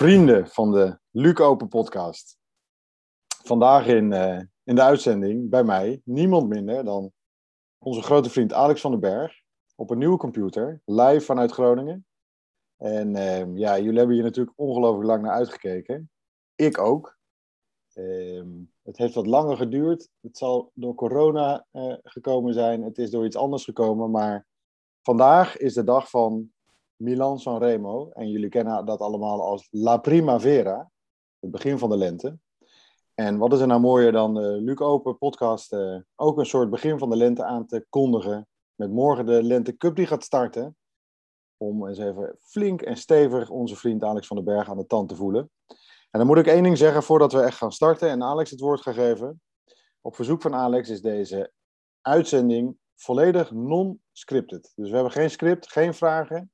Vrienden van de Luc Open podcast. Vandaag in, uh, in de uitzending bij mij niemand minder dan onze grote vriend Alex van den Berg. Op een nieuwe computer, live vanuit Groningen. En uh, ja, jullie hebben hier natuurlijk ongelooflijk lang naar uitgekeken. Ik ook. Uh, het heeft wat langer geduurd. Het zal door corona uh, gekomen zijn. Het is door iets anders gekomen. Maar vandaag is de dag van Milan Sanremo. En jullie kennen dat allemaal als La Primavera, het begin van de lente. En wat is er nou mooier dan de Luc Open podcast uh, ook een soort begin van de lente aan te kondigen. Met morgen de Lente Cup die gaat starten. Om eens even flink en stevig onze vriend Alex van den Berg aan de tand te voelen. En dan moet ik één ding zeggen voordat we echt gaan starten en Alex het woord gaan geven. Op verzoek van Alex is deze uitzending volledig non-scripted. Dus we hebben geen script, geen vragen.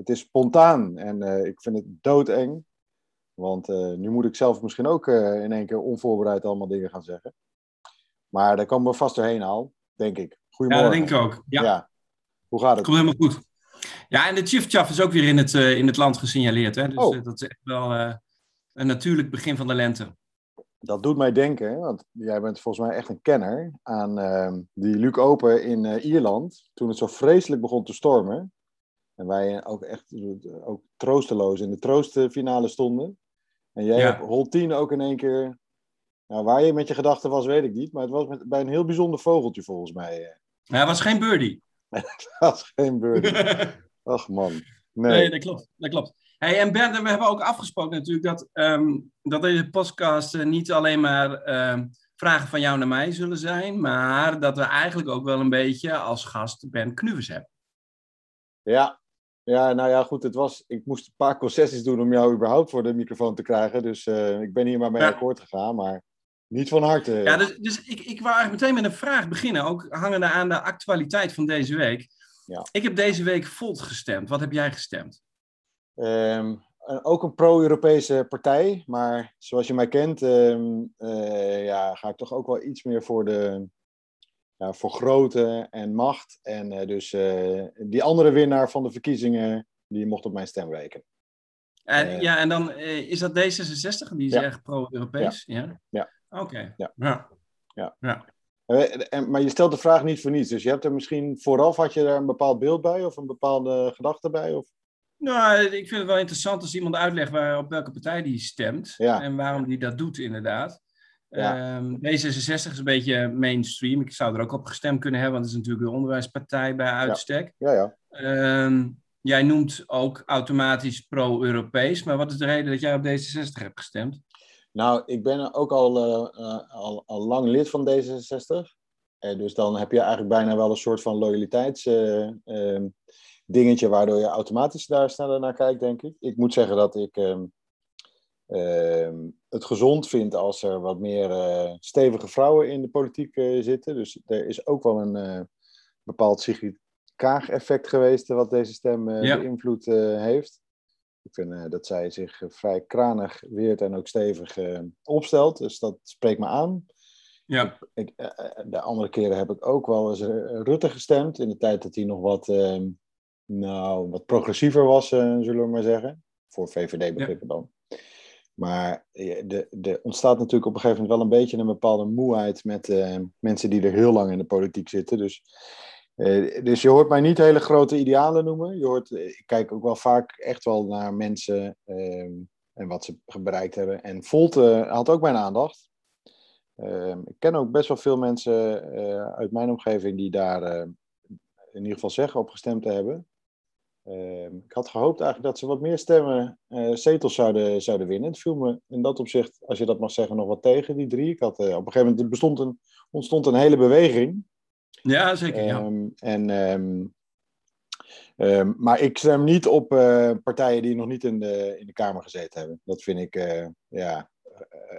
Het is spontaan en uh, ik vind het doodeng. Want uh, nu moet ik zelf misschien ook uh, in één keer onvoorbereid allemaal dingen gaan zeggen. Maar daar komen we vast doorheen al, denk ik. Goedemorgen. Ja, dat denk ik ook. Ja. ja. Hoe gaat het? Komt helemaal goed. Ja, en de Chif is ook weer in het, in het land gesignaleerd. Hè? Dus oh. dat is echt wel een natuurlijk begin van de lente. Dat doet mij denken, want jij bent volgens mij echt een kenner aan ehm, die Luc Open in Ierland. Toen het zo vreselijk begon te stormen. En wij ook echt ook troosteloos in de troostfinale stonden. En jij Ja. hebt hol 10 ook in één keer... Nou, waar je met je gedachten was, weet ik niet. Maar het was met, bij een heel bijzonder vogeltje volgens mij. eh. Hij was geen birdie. Het was geen birdie. Ach man. Nee. Nee, dat klopt. Dat klopt. Hey, en Bernd, we hebben ook afgesproken natuurlijk dat, ehm, dat deze podcast eh, niet alleen maar ehm, vragen van jou naar mij zullen zijn, maar dat we eigenlijk ook wel een beetje als gast Ben Knuvers hebben. Ja. Ja, nou ja, goed. Het was, ik moest een paar concessies doen om jou überhaupt voor de microfoon te krijgen. Dus eh, ik ben hier maar mee Ja. akkoord gegaan. Maar niet van harte. Ja, dus, dus ik, ik wou eigenlijk meteen met een vraag beginnen, ook hangende aan de actualiteit van deze week. Ja. Ik heb deze week Volt gestemd. Wat heb jij gestemd? Ehm, eh, ook een pro-Europese partij, maar zoals je mij kent, ehm, eh, ja, ga ik toch ook wel iets meer voor, de, ja, voor grootte en macht. En eh, dus eh, die andere winnaar van de verkiezingen, die mocht op mijn stem rekenen. En, Eh. ja, en dan is dat D66, die is Ja. erg pro-Europees? Ja. Ja. Oké. Ja. Ja. Ja. Ja. En- maar je stelt de vraag niet voor niets, dus je hebt er misschien vooraf, had je daar een bepaald beeld bij of een bepaalde gedachte bij? Of? Nou, ik vind het wel interessant als iemand uitlegt waar, op welke partij die stemt. En waarom die dat doet, inderdaad. Ja. Ehm, D66 is een beetje mainstream. Ik zou er ook op gestemd kunnen hebben, want het is natuurlijk de onderwijspartij bij uitstek. Ja, ja. Ehm, jij noemt ook automatisch pro-Europees. Maar wat is de reden dat jij op D66 hebt gestemd? Nou, ik ben ook al, eh, eh, al, al lang lid van D66. Eh, dus dan heb je eigenlijk bijna wel een soort van loyaliteits eh, ehm, dingetje, waardoor je automatisch daar sneller naar kijkt, denk ik. Ik moet zeggen dat ik het gezond vind als er wat meer eh, stevige vrouwen in de politiek eh, zitten. Dus er is ook wel een eh, bepaald Sigrid Kaag-effect geweest, wat deze stem Ja. beïnvloed heeft. Ik vind dat zij zich vrij kranig weert en ook stevig opstelt. Dus dat spreekt me aan. Ja. Ik, de andere keren heb ik ook wel eens Rutte gestemd. In de tijd dat hij nog wat, eh, nou, wat progressiever was, zullen we maar zeggen. Voor VVD-begrippen dan. Maar eh, de, de ontstaat natuurlijk op een gegeven moment wel een beetje een bepaalde moeheid met eh, mensen die er heel lang in de politiek zitten. Dus, eh, dus je hoort mij niet hele grote idealen noemen. Je hoort, eh, ik kijk ook wel vaak echt wel naar mensen ehm, en wat ze bereikt hebben. En Volt eh, had ook mijn aandacht. Ehm, ik ken ook best wel veel mensen eh, uit mijn omgeving die daar eh, in ieder geval zeggen op gestemd te hebben. Ehm, ik had gehoopt eigenlijk dat ze wat meer stemmen, eh, zetels zouden, zouden winnen. Het viel me in dat opzicht, als je dat mag zeggen, nog wat tegen, die drie. Ik had, eh, op een gegeven moment bestond een, ontstond een hele beweging. Ja, zeker. Ja. Ehm, en, ehm, maar ik stem niet op eh, partijen die nog niet in de, in de Kamer gezeten hebben. Dat vind ik ja,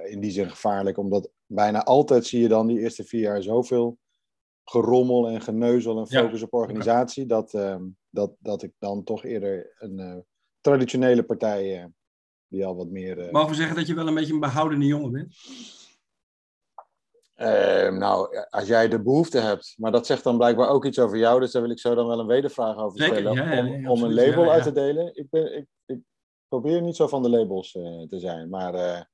in die zin gevaarlijk, omdat bijna altijd zie je dan die eerste vier jaar zoveel gerommel en geneuzel en Ja, focus op organisatie, dat, dat, dat ik dan toch eerder een eh, traditionele partij eh, die al wat meer. eh, Mogen we zeggen dat je wel een beetje een behoudende jongen bent? Ehm, nou, als jij de behoefte hebt, maar dat zegt dan blijkbaar ook iets over jou, dus daar wil ik zo dan wel een wedervraag over Zeker, stellen. ja, ja, om, om een label ja, uit te delen. Ik ben, ik, ik, probeer niet zo van de labels te zijn. Maar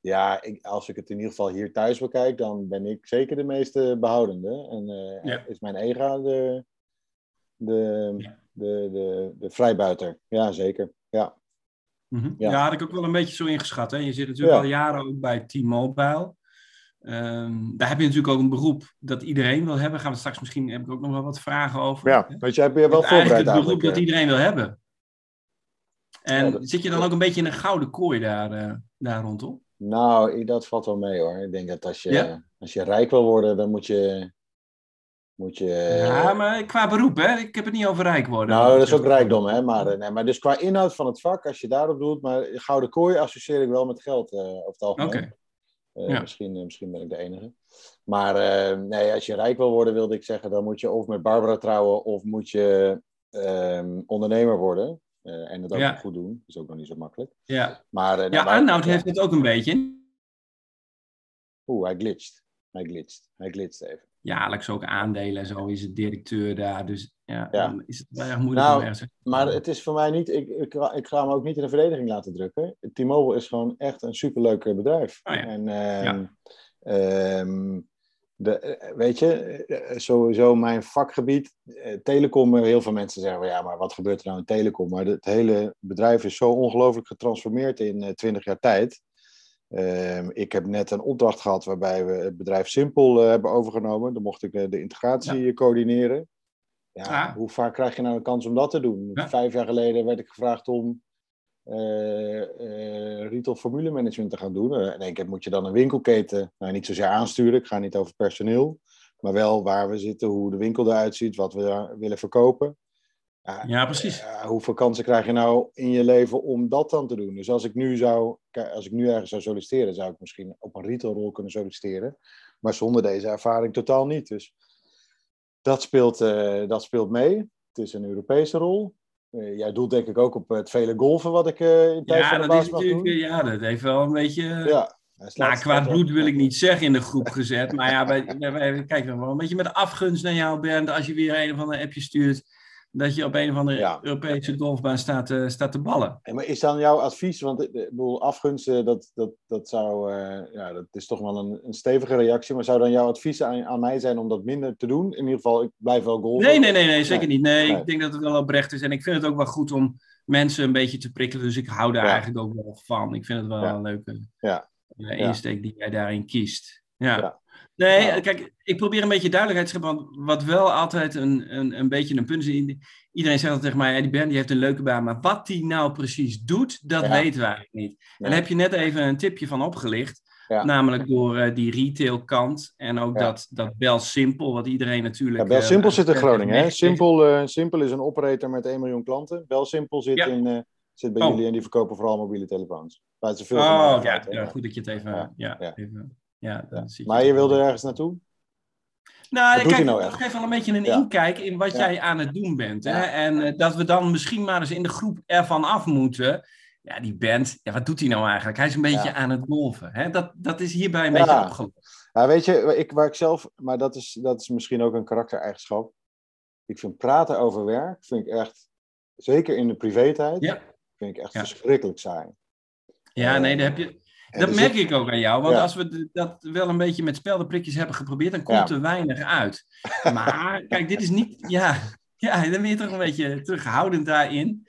ja, ik, als ik het in ieder geval hier thuis bekijk, dan ben ik zeker de meeste behoudende. En is mijn ego de, de. De, de, de vrijbuiter. Ja, zeker. Ja. Mhm. Ja. Ja. had ik ook wel een beetje zo ingeschat. Hè? Je zit natuurlijk Ja. al jaren ook bij T-Mobile. Ehm, daar heb je natuurlijk ook een beroep dat iedereen wil hebben. Gaan we straks misschien, heb ik ook nog wel wat vragen over. ja, Hè? weet je, heb je wel is eigenlijk voorbereid het beroep dat eh. iedereen wil hebben. En Ja, dat- zit je dan ook een beetje in een gouden kooi daar, eh, daar rondom? Nou, dat valt wel mee hoor. Ik denk dat als je, Ja. als je rijk wil worden, dan moet je. Moet je ja, maar qua beroep, hè? Ik heb het niet over rijk worden. Nou, dat is ook rijkdom, hè? Maar, eh, nee, maar dus qua inhoud van het vak, als je daarop doet, maar gouden kooi associeer ik wel met geld eh, over het algemeen. Oké. Eh, Ja. misschien, misschien ben ik de enige. Maar nee, als je rijk wil worden, wilde ik zeggen, dan moet je of met Barbara trouwen of moet je ehm, ondernemer worden. En het ook Ja. goed doen. Dat is ook nog niet zo makkelijk. Ja, Maar, nou, ja Arnoud heeft het ook een beetje. Oeh, hij glitcht. Hij glitcht. Hij glitcht even. Jaarlijks ook aandelen en zo is het directeur daar. Dus ja, Ja. dan is het wel erg moeilijk Nou, om ergens... Maar het is voor mij niet, ik, ik, ik ga hem ook niet in de verdediging laten drukken. T-Mobile is gewoon echt een superleuk eh, bedrijf. Oh ja. En ehm, Ja. ehm, de, eh, weet je, eh, sowieso mijn vakgebied, telecom, heel veel mensen zeggen, ja, maar wat gebeurt er nou in telecom? Maar het hele bedrijf is zo ongelooflijk getransformeerd in twintig jaar tijd. Ehm, ik heb net een opdracht gehad waarbij we het bedrijf Simpel eh, hebben overgenomen. Dan mocht ik eh, de integratie eh, coördineren. Ja, Ah. hoe vaak krijg je nou een kans om dat te doen? Ja. Vijf jaar geleden werd ik gevraagd om eh, retail formule management te gaan doen. In één keer moet je dan een winkelketen, nou niet zozeer aansturen, ik ga niet over personeel, maar wel waar we zitten, hoe de winkel eruit ziet, wat we daar willen verkopen. Ja, Ja, precies. ja, hoeveel kansen krijg je nou in je leven om dat dan te doen? Dus als ik nu zou, als ik nu ergens zou solliciteren, zou ik misschien op een retailrol kunnen solliciteren. Maar zonder deze ervaring totaal niet. Dus dat speelt, eh, dat speelt mee. Het is een Europese rol. Eh, jij doelt denk ik ook op het vele golven wat ik eh in tijd Ja, van de dat is natuurlijk, doen. ja, dat heeft wel een beetje... Ja. Nou, wel- bloed wil ik niet zeggen in de groep gezet. Maar ja, wij, wij, wij kijken wel een beetje met afgunst naar jou, Bernd. Als je weer een of ander appje stuurt. Dat je op een of andere Ja. Europese golfbaan staat, eh, staat te ballen. Hey, maar is dan jouw advies, want ik bedoel, afgunsten, dat, dat, dat zou, eh, ja, dat is toch wel een, een stevige reactie, maar zou dan jouw advies aan, aan mij zijn om dat minder te doen? In ieder geval, ik blijf wel golven. Nee, nee, nee, nee zeker Nee. niet. Nee, Nee. ik denk dat het wel oprecht is. En ik vind het ook wel goed om mensen een beetje te prikkelen. Dus ik hou daar Ja. eigenlijk ook wel van. Ik vind het wel Ja. een leuke Ja. eh, insteek die jij daarin kiest. Ja. Nee, kijk, ik probeer een beetje duidelijkheid te scheppen. Want wat wel altijd een, een, een beetje een punt is. Iedereen zegt altijd tegen mij, ja, die Ben die heeft een leuke baan. Maar wat die nou precies doet, dat Ja. weten we eigenlijk niet. En daar heb je net even een tipje van opgelicht. Namelijk door eh, die retailkant. En ook dat, dat Bel Simpel, wat iedereen natuurlijk... Ja, Bel eh, Simpel zit in Groningen. Hè? Simpel, eh, Simpel is een operator met 1 miljoen klanten. Bel Simpel zit, in, zit bij Oh. jullie en die verkopen vooral mobiele telefoons. Waar het zoveel Oh, ja, uit, goed dat je het even... Ja. even, ja, dan zit Maar je wilde wel. ergens naartoe? Nou, Wat doet kijk, hij nou dat geeft wel een beetje een Ja. inkijk in wat Ja. jij aan het doen bent. Hè? Ja. En eh, dat we dan misschien maar eens in de groep ervan af moeten. Ja, die band, ja, wat doet hij nou eigenlijk? Hij is een beetje Ja. aan het golven. Hè? Dat, dat is hierbij een Ja. beetje opgelost. Ja, weet je, ik, waar ik zelf, maar dat is, dat is misschien ook een karaktereigenschap. Ik vind praten over werk, vind ik echt, zeker in de privé-tijd, Ja. vind ik echt Ja. verschrikkelijk saai. Ja, Eh, nee, dat, heb je, dat er merk ik ook aan jou. Want Ja. als we dat wel een beetje met speldenprikjes hebben geprobeerd, dan komt Ja. er weinig uit. Maar kijk, dit is niet... Ja, ja, dan ben je toch een beetje terughoudend daarin.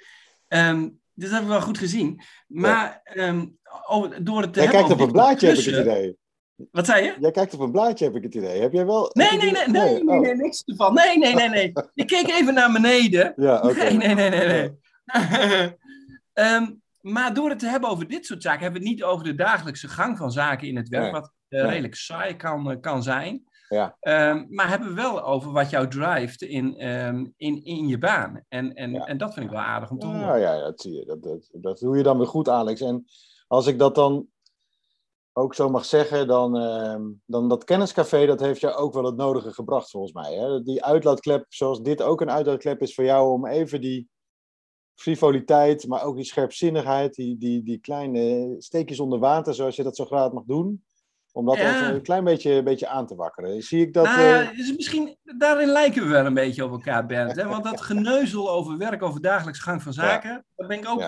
Ehm, dus dat hebben we wel goed gezien. Maar ehm, oh, door het te Jij hebben kijkt op over een blaadje, heb ik het idee. Wat zei je? Jij kijkt op een blaadje, heb ik het idee. Heb jij wel... Nee, nee, nee, nee, nee, oh. nee, niks ervan. Nee, nee, nee, nee. Ik keek even naar beneden. Ja, oké. Nee, nee, nee, nee, nee. Ehm, maar door het te hebben over dit soort zaken, hebben we het niet over de dagelijkse gang van zaken in het werk, Nee. wat eh, Nee. redelijk saai kan, eh, kan zijn. Ja. Ehm, maar hebben we wel over wat jou drijft in, ehm, in, in je baan. En, en, Ja. en dat vind ik wel aardig om te horen. Ja, ja, dat zie je. Dat, dat, dat doe je dan weer goed, Alex. En als ik dat dan ook zo mag zeggen, dan, ehm, dan dat kenniscafé, dat heeft jou ook wel het nodige gebracht, volgens mij. Hè? Die uitlaatklep, zoals dit ook een uitlaatklep is voor jou, om even die frivoliteit, maar ook die scherpzinnigheid, die, die, die kleine steekjes onder water, zoals je dat zo graag mag doen, om dat Ja. een klein beetje, beetje aan te wakkeren. Zie ik dat... nou, ja, eh, dus misschien, daarin lijken we wel een beetje op elkaar, Bernd. Hè? Want dat geneuzel over werk, over dagelijks gang van zaken, dat ben ik ook.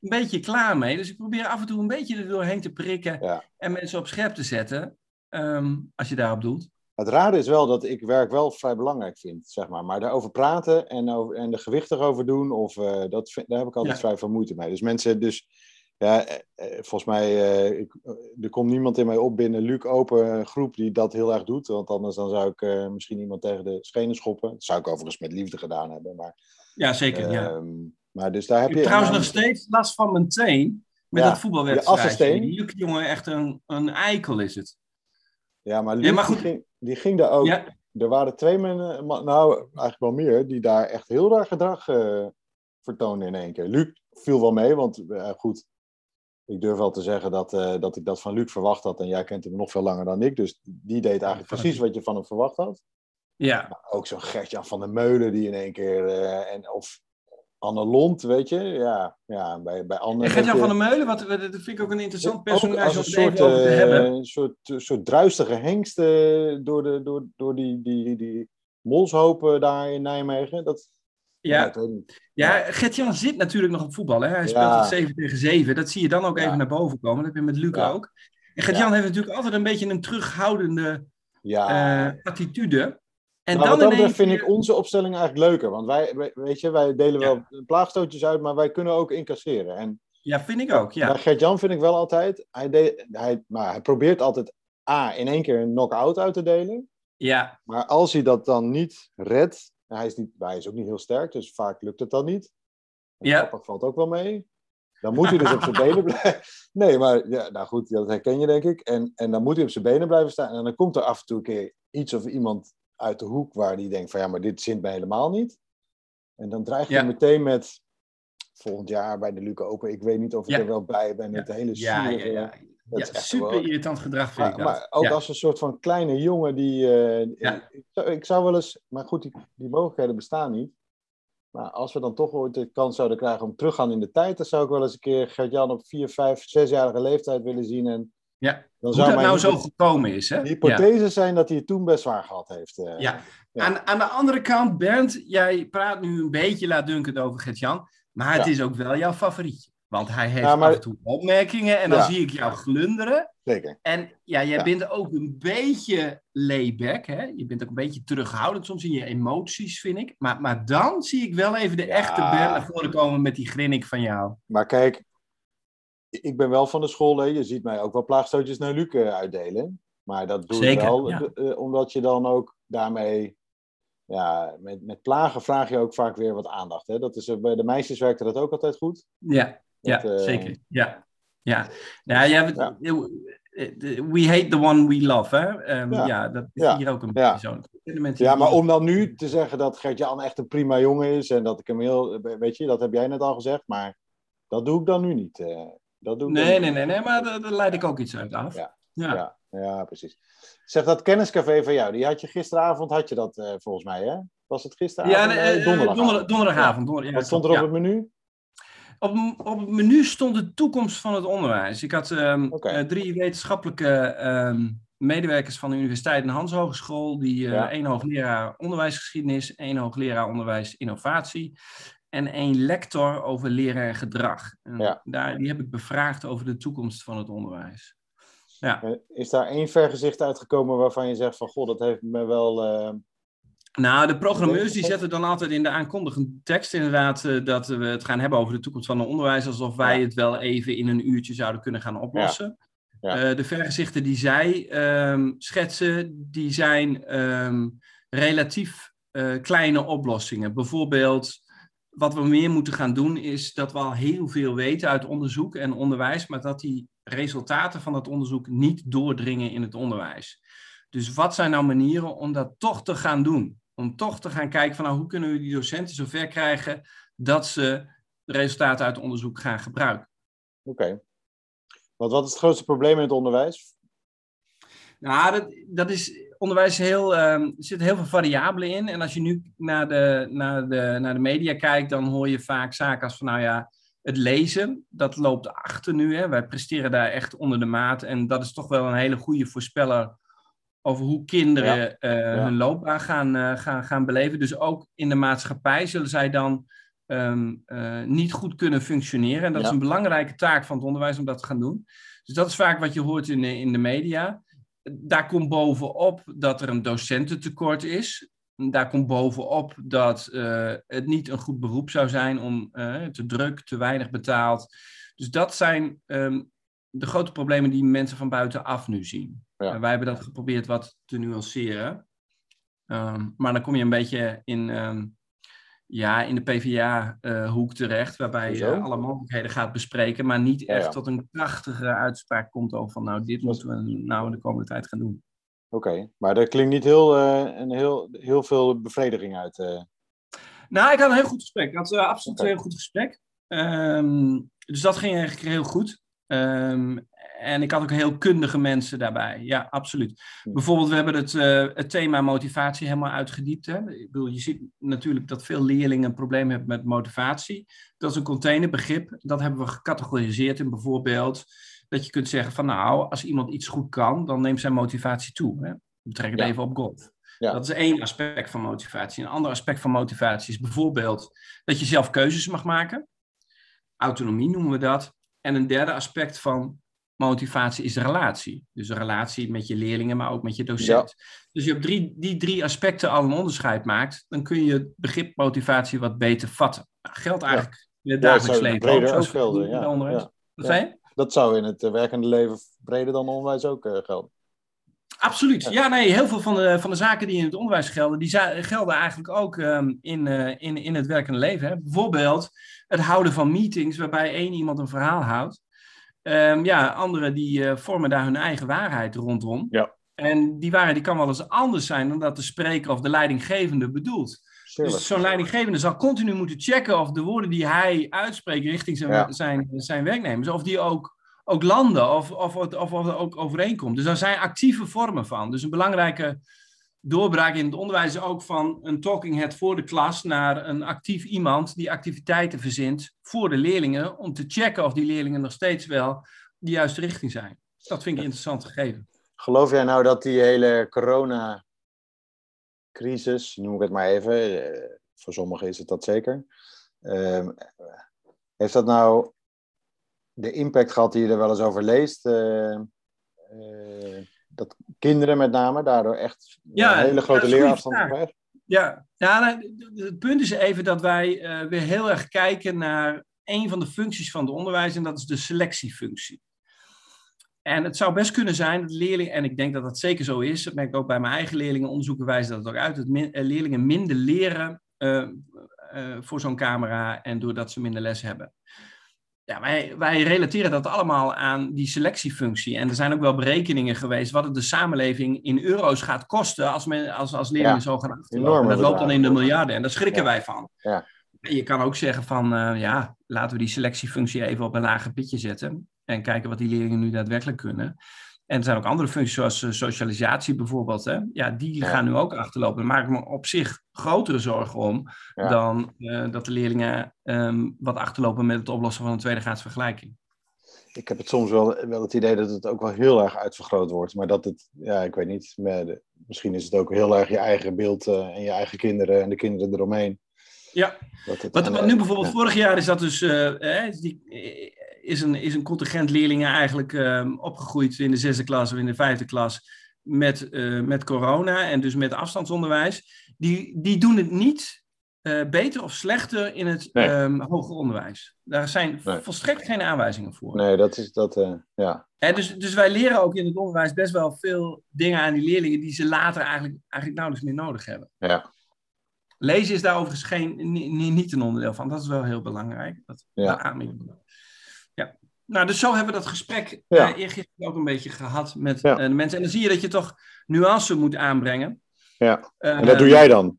Een beetje klaar mee. Dus ik probeer af en toe een beetje er doorheen te prikken en mensen op scherp te zetten. ehm, als je daarop doet. Het rare is wel dat ik werk wel vrij belangrijk vind, zeg maar. Maar daarover praten en, over, en de gewicht erover doen, of, eh, dat vind, daar heb ik altijd Ja. vrij veel moeite mee. Dus mensen, dus, ja, eh, eh, volgens mij, ik, er komt niemand in mij op binnen Luc Open groep die dat heel erg doet. Want anders dan zou ik eh, misschien iemand tegen de schenen schoppen. Dat zou ik overigens met liefde gedaan hebben. Maar, Ja, zeker. ja. ehm, maar dus daar heb Ik je... heb trouwens nog steeds last van mijn teen. Met Ja, dat voetbalwedstrijd. Die jongen, echt een, een eikel is het. Ja, maar Luc Ja, maar goed. ging, die ging daar ook... Ja, Er waren twee mensen, nou eigenlijk wel meer, die daar echt heel raar gedrag eh vertoonden in één keer. Luc viel wel mee, want eh, goed, ik durf wel te zeggen dat, eh, dat ik dat van Luc verwacht had. En jij kent hem nog veel langer dan ik, dus die deed eigenlijk precies wat je van hem verwacht had. ja. Maar ook zo'n Gertjan van der Meulen die in één keer, en, of Anne Lont, weet je. Ja, ja bij, bij Anne... En Gert-Jan van der Meulen, wat, dat vind ik ook een interessant personage om soort, te eh, hebben. een soort, soort druistige hengst eh, door, de, door, door die, die, die molshopen daar in Nijmegen. Dat, Ja, ja Gert-Jan zit natuurlijk nog op voetbal. Hè? Hij speelt Ja. het 7 tegen 7. Dat zie je dan ook Ja. even naar boven komen. Dat heb je met Luc ook. En Gert-Jan heeft natuurlijk altijd een beetje een terughoudende Ja, eh, attitude. En nou, dan wat dat vind ik onze opstelling eigenlijk leuker. Want wij, weet je, wij delen Ja. wel plaagstootjes uit, maar wij kunnen ook incasseren. En Ja, vind ik ook. Ja. Gert-Jan vind ik wel altijd, hij, hij, maar hij probeert altijd A, in één keer een knock-out uit te delen. ja, Maar als hij dat dan niet redt, hij is, niet, hij is ook niet heel sterk, dus vaak lukt het dan niet. En Ja. Grappig valt ook wel mee. Dan moet hij dus op zijn benen blijven. Nee, maar ja, nou goed, dat herken je denk ik. En, en dan moet hij op zijn benen blijven staan. En dan komt er af en toe een keer iets of iemand uit de hoek waar die denkt van ja, maar dit zint mij helemaal niet. En dan dreig je Ja. meteen met volgend jaar bij de Luke Open. Ik weet niet of ik Ja. er wel bij ben. Het hele ja, ja, super wel- irritant gedrag vind ik maar, dat. maar ook ja. als een soort van kleine jongen die. eh, Ja. ik, zou, ik zou wel eens. Maar goed, die, die mogelijkheden bestaan niet. Maar als we dan toch ooit de kans zouden krijgen om terug te gaan in de tijd, dan zou ik wel eens een keer Gert-Jan op 4, 5, 6-jarige leeftijd willen zien. En Ja. dan Hoe dat nou zo gekomen is, hè? Ja. hypothese zijn dat hij het toen best zwaar gehad heeft. eh. Ja. Ja. Aan, aan de andere kant, Bernd, jij praat nu een beetje laatdunkend over Gert-Jan, maar het Ja. is ook wel jouw favorietje. Want hij heeft maar- af en toe opmerkingen en dan zie ik jou glunderen. Zeker. En ja, jij bent ook een beetje layback, hè? Je bent ook een beetje terughoudend soms in je emoties, vind ik. Maar, maar dan zie ik wel even de echte Bernd naar voren komen met die grinnik van jou. Maar kijk, ik ben wel van de school. Hè. Je ziet mij ook wel plaagstootjes naar Luc eh, uitdelen. Maar dat doe Zeker, ik wel ja. eh, eh, omdat je dan ook daarmee. Ja, met, met plagen vraag je ook vaak weer wat aandacht. Hè. Dat is, bij de meisjes werkte dat ook altijd goed. Ja, ja zeker. Ja, ja. Nou, ja, Ja. We hate the one we love, hè? Ehm, Ja. ja. dat is Ja. hier ook een beetje zo. Ja, maar om dan nu te zeggen dat Gert-Jan echt een prima jongen is en dat ik hem heel. Weet je, dat heb jij net al gezegd, maar dat doe ik dan nu niet. eh. Dat doe ik dan Nee, nee, nee, nee, maar daar, leid ik ook iets uit af. Ja. Ja. Ja, ja, precies. Zeg, dat kenniscafé van jou, die had je gisteravond, had je dat eh, volgens mij, hè? Was het gisteravond? Ja, nee, eh, donderdagavond. donder- donderdagavond. donder- Wat stond er op het menu? Op, op het menu stond de toekomst van het onderwijs. Ik had ehm, eh, drie wetenschappelijke ehm, medewerkers van de Universiteit en Hans Hogeschool. Die, Ja. één hoogleraar onderwijsgeschiedenis, één hoogleraar onderwijs innovatie. En één lector over leren en gedrag. En Ja. daar, die heb ik bevraagd over de toekomst van het onderwijs. Ja. Eh, Is daar één vergezicht uitgekomen waarvan je zegt van, goh, dat heeft me wel... eh, Nou, de programmeurs die zetten dan altijd in de aankondigende tekst inderdaad eh, dat we het gaan hebben over de toekomst van het onderwijs, alsof wij Ja. het wel even in een uurtje zouden kunnen gaan oplossen. Ja. De vergezichten die zij ehm, schetsen, die zijn ehm, relatief kleine oplossingen. Bijvoorbeeld, wat we meer moeten gaan doen, is dat we al heel veel weten uit onderzoek en onderwijs, maar dat die resultaten van dat onderzoek niet doordringen in het onderwijs. Dus wat zijn nou manieren om dat toch te gaan doen? Om toch te gaan kijken van nou, hoe kunnen we die docenten zover krijgen dat ze de resultaten uit onderzoek gaan gebruiken. Oké. Want wat is het grootste probleem in het onderwijs? Nou, dat, dat is onderwijs heel, er zitten heel veel variabelen in. En als je nu naar de, naar, de, naar de media kijkt, dan hoor je vaak zaken als van nou ja, het lezen, dat loopt achter nu. Hè. Wij presteren daar echt onder de maat. En dat is toch wel een hele goede voorspeller over hoe kinderen Ja. eh, Ja. hun loopbaan gaan, eh, gaan, gaan beleven. Dus ook in de maatschappij zullen zij dan ehm, eh, niet goed kunnen functioneren. En dat Ja. is een belangrijke taak van het onderwijs om dat te gaan doen. Dus dat is vaak wat je hoort in de, in de media. Daar komt bovenop dat er een docententekort is. Daar komt bovenop dat eh, het niet een goed beroep zou zijn om eh, te druk, te weinig betaald. Dus dat zijn ehm, de grote problemen die mensen van buitenaf nu zien. Ja. Wij hebben dat geprobeerd wat te nuanceren. Ehm, maar dan kom je een beetje in, ehm, ja, in de PvdA-hoek terecht, waarbij je alle mogelijkheden gaat bespreken, maar niet echt ja. tot een krachtige uitspraak komt over van nou, dit moeten we nou in de komende tijd gaan doen. Oké, maar er klinkt niet heel, eh, een heel, heel veel bevrediging uit. eh. Nou, ik had een heel goed gesprek. Ik had eh, absoluut een heel goed gesprek. Ehm, dus dat ging eigenlijk heel goed. Ehm, en ik had ook heel kundige mensen daarbij. Ja, absoluut. Hm. Bijvoorbeeld, we hebben het, eh, het thema motivatie helemaal uitgediept. Hè? Ik bedoel, je ziet natuurlijk dat veel leerlingen een probleem hebben met motivatie. Dat is een containerbegrip. Dat hebben we gecategoriseerd in bijvoorbeeld dat je kunt zeggen van nou, als iemand iets goed kan, dan neemt zijn motivatie toe. Hè? We trekken het Ja. even op golf. Ja. Dat is één aspect van motivatie. Een ander aspect van motivatie is bijvoorbeeld dat je zelf keuzes mag maken. Autonomie noemen we dat. En een derde aspect van motivatie is de relatie. Dus de relatie met je leerlingen, maar ook met je docent. Dus je op drie, die drie aspecten al een onderscheid maakt, dan kun je het begrip motivatie wat beter vatten. Nou, geldt eigenlijk in het dagelijks leven breder ook. gelden, ja, onderwijs. Wat zei je? Dat zou in het eh, werkende leven breder dan onderwijs ook eh, gelden. Absoluut. Ja. Nee, heel veel van de, van de zaken die in het onderwijs gelden, die gelden eigenlijk ook ehm, in, eh, in, in het werkende leven. Hè. Bijvoorbeeld het houden van meetings waarbij één iemand een verhaal houdt. Ehm, ja, anderen die eh, vormen daar hun eigen waarheid rondom. Ja. En die waarheid die kan wel eens anders zijn dan dat de spreker of de leidinggevende bedoelt. Dus zo'n leidinggevende zal continu moeten checken of de woorden die hij uitspreekt richting zijn, Ja. zijn, zijn werknemers, of die ook, ook landen of, of, of, of, of er ook overeenkomt. Dus daar zijn actieve vormen van. Dus een belangrijke doorbraak in het onderwijs ook van een talking head voor de klas naar een actief iemand die activiteiten verzint voor de leerlingen, om te checken of die leerlingen nog steeds wel de juiste richting zijn. Dat vind ik een interessant gegeven. Geloof jij nou dat die hele corona-crisis, noem ik het maar even, eh, voor sommigen is het dat zeker, ehm, heeft dat nou de impact gehad die je er wel eens over leest? eh, eh, dat kinderen met name daardoor echt Ja, een hele grote leerafstand krijgen? Ja, ja nou, het punt is even dat wij eh, weer heel erg kijken naar een van de functies van het onderwijs en dat is de selectiefunctie. En het zou best kunnen zijn dat leerlingen, en ik denk dat dat zeker zo is, dat merk ik ook bij mijn eigen leerlingen, onderzoeken wijzen dat het ook uit, dat eh, leerlingen minder leren eh, eh, voor zo'n camera en doordat ze minder les hebben. Ja, wij, wij relateren dat allemaal aan die selectiefunctie. En er zijn ook wel berekeningen geweest wat het de samenleving in euro's gaat kosten als, men, als, als leerlingen Ja, zo gaan achterlopen. dat loopt dan in de miljarden en daar schrikken Ja. wij van. Ja. Je kan ook zeggen van, eh, ja, laten we die selectiefunctie even op een lager pitje zetten. En kijken wat die leerlingen nu daadwerkelijk kunnen. En er zijn ook andere functies, zoals eh, socialisatie bijvoorbeeld. Hè? Ja, die Ja. gaan nu ook achterlopen. Daar maak ik me op zich grotere zorgen om Ja. dan eh, dat de leerlingen ehm, wat achterlopen met het oplossen van een tweedegraads vergelijking. Ik heb het soms wel, wel het idee dat het ook wel heel erg uitvergroot wordt. Maar dat het, ja, ik weet niet. maar de- misschien is het ook heel erg je eigen beeld eh, en je eigen kinderen en de kinderen eromheen. Ja, het, wat, nu bijvoorbeeld ja. vorig jaar is dat dus, eh, die, is, een, is een contingent leerlingen eigenlijk ehm, opgegroeid in de zesde klas of in de vijfde klas met, eh, met corona en dus met afstandsonderwijs. Die, die doen het niet eh, beter of slechter in het Nee. ehm, hoger onderwijs. Daar zijn Nee. volstrekt geen aanwijzingen voor. Nee, dat is dat, eh, ja. Dus, dus wij leren ook in het onderwijs best wel veel dingen aan die leerlingen die ze later eigenlijk, eigenlijk nauwelijks meer nodig hebben. Ja. Lezen is daar overigens geen, ni- ni- niet een onderdeel van. Dat is wel heel belangrijk. Dat. Ja. Nou, dus zo hebben we dat gesprek Ja. eh, eergisteren ook een beetje gehad met Ja. eh, de mensen. En dan zie je dat je toch nuance moet aanbrengen. Ja. Eh, En dat doe jij dan?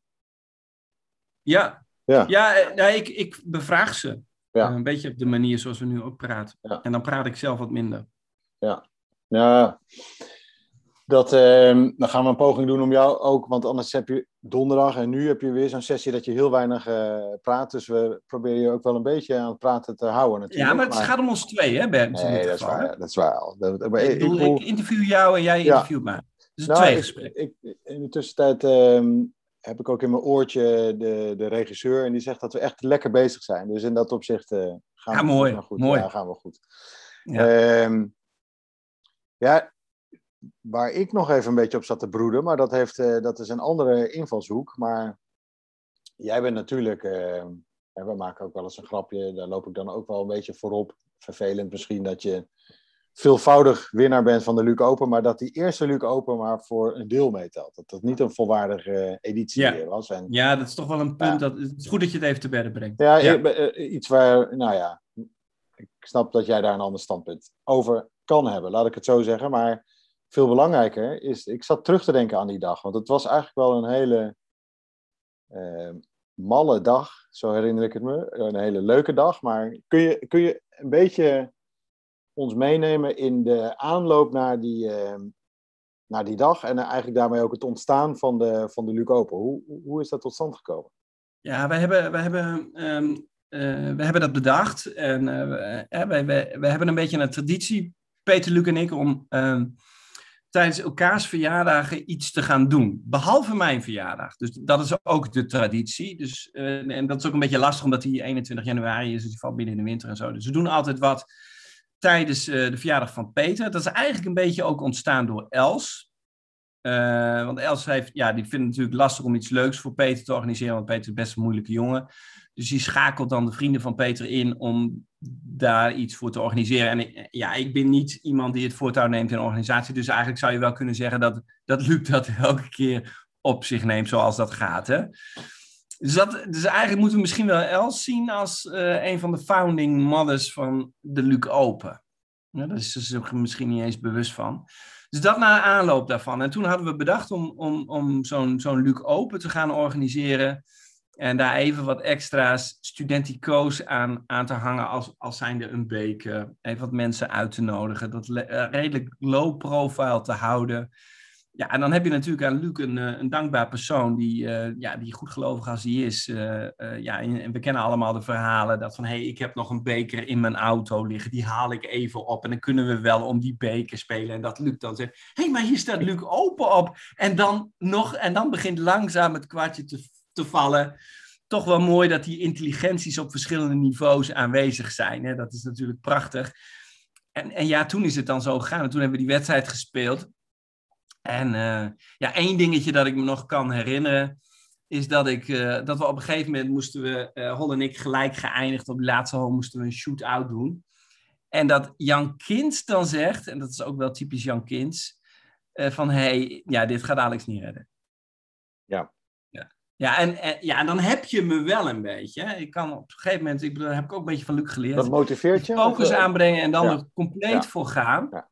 Ja, Ja. ja nou, ik, ik bevraag ze. Ja. Een beetje op de manier zoals we nu ook praten. Ja. En dan praat ik zelf wat minder. Ja. Dat, ehm, dan gaan we een poging doen om jou ook, want anders heb je donderdag en nu heb je weer zo'n sessie dat je heel weinig eh, praat. Dus we proberen je ook wel een beetje aan het praten te houden natuurlijk. Ja, maar het gaat om ons twee, hè, Bernd? Nee, dat is hè? waar. Dat is waar. al. Dat, maar Ik, ik, bedoel, ik, ik interview jou en jij Ja. interviewt mij. Dus nou, tweegesprek. ik, ik, in de tussentijd ehm, heb ik ook in mijn oortje de, de regisseur. En die zegt dat we echt lekker bezig zijn. Dus in dat opzicht uh, gaan ja, we mooi, goed. mooi. Ja, gaan we goed. Ja. Ja, waar ik nog even een beetje op zat te broeden. Maar dat, heeft, uh, dat is een andere invalshoek. Maar jij bent natuurlijk... Uh, we maken ook wel eens een grapje. Daar loop ik dan ook wel een beetje voorop. Vervelend misschien dat je veelvoudig winnaar bent van de Luc Open, maar dat die eerste Luc Open maar voor een deel meetelt. Dat dat niet een volwaardige editie Ja. meer was. En, ja, dat is toch wel een punt. Ja. Dat, het is goed dat je het even te bedden brengt. ja, Ja. eh, iets waar, nou ja, ik snap dat jij daar een ander standpunt over kan hebben, laat ik het zo zeggen. Maar veel belangrijker is, ik zat terug te denken aan die dag, want het was eigenlijk wel een hele eh, malle dag, zo herinner ik het me. Een hele leuke dag, maar kun je, kun je een beetje ons meenemen in de aanloop naar die, eh, naar die dag en eigenlijk daarmee ook het ontstaan van de, van de Luc Open? Hoe, hoe is dat tot stand gekomen? Ja, wij hebben, wij hebben, ehm, eh, we hebben dat bedacht. En eh, we- eh, wij, wij, wij hebben een beetje een traditie, Peter, Luc en ik, om ehm, tijdens elkaars verjaardagen iets te gaan doen. Behalve mijn verjaardag. Dus dat is ook de traditie. Dus, eh, en dat is ook een beetje lastig, omdat die 21 januari is. Dus die valt binnen in de winter en zo. Dus we doen altijd wat tijdens eh, de verjaardag van Peter. Dat is eigenlijk een beetje ook ontstaan door Els. Eh, want Els heeft, ja, die vindt het natuurlijk lastig om iets leuks voor Peter te organiseren, want Peter is best een moeilijke jongen. Dus die schakelt dan de vrienden van Peter in om daar iets voor te organiseren. En ja, ik ben niet iemand die het voortouw neemt in organisatie, dus eigenlijk zou je wel kunnen zeggen dat, dat Luc dat elke keer op zich neemt zoals dat gaat. Hè? Dus, dat, dus eigenlijk moeten we misschien wel Els zien als eh, een van de founding mothers van de Luc Open. Daar is ze zich misschien niet eens bewust van. Dus dat na aanloop daarvan. En toen hadden we bedacht om, om, om zo'n zo'n Luc Open te gaan organiseren. En daar even wat extra's studentico's aan, aan te hangen als, als zijnde een beker. Even wat mensen uit te nodigen. Dat eh, redelijk low profile te houden. Ja, en dan heb je natuurlijk aan Luc een, eh, een dankbaar persoon die, eh, ja, die goedgelovig als hij is. eh, ja, en we kennen allemaal de verhalen dat van, hé, hey, ik heb nog een beker in mijn auto liggen, die haal ik even op en dan kunnen we wel om die beker spelen. En dat Luc dan zegt, hé, hey, maar hier staat Luc open op. En dan, nog, en dan begint langzaam het kwartje te, te vallen. Toch wel mooi dat die intelligenties op verschillende niveaus aanwezig zijn. Hè? Dat is natuurlijk prachtig. En, en ja, toen is het dan zo gegaan. En toen hebben we die wedstrijd gespeeld. En eh, ja, één dingetje dat ik me nog kan herinneren, is dat, ik, eh, dat we op een gegeven moment moesten we, eh Hol en ik gelijk geëindigd op de laatste hole, moesten we een shoot-out doen. En dat Jan Kins dan zegt, en dat is ook wel typisch Jan Kins, van hé, hey, ja, dit gaat Alex niet redden. Ja. Ja, ja en, en, ja, en dan heb je me wel een beetje. Hè. Ik kan op een gegeven moment, ik bedoel, heb ik ook een beetje van Luc geleerd Dat motiveert je? focus Of, aanbrengen en dan ja. er compleet Ja. voor gaan. Ja.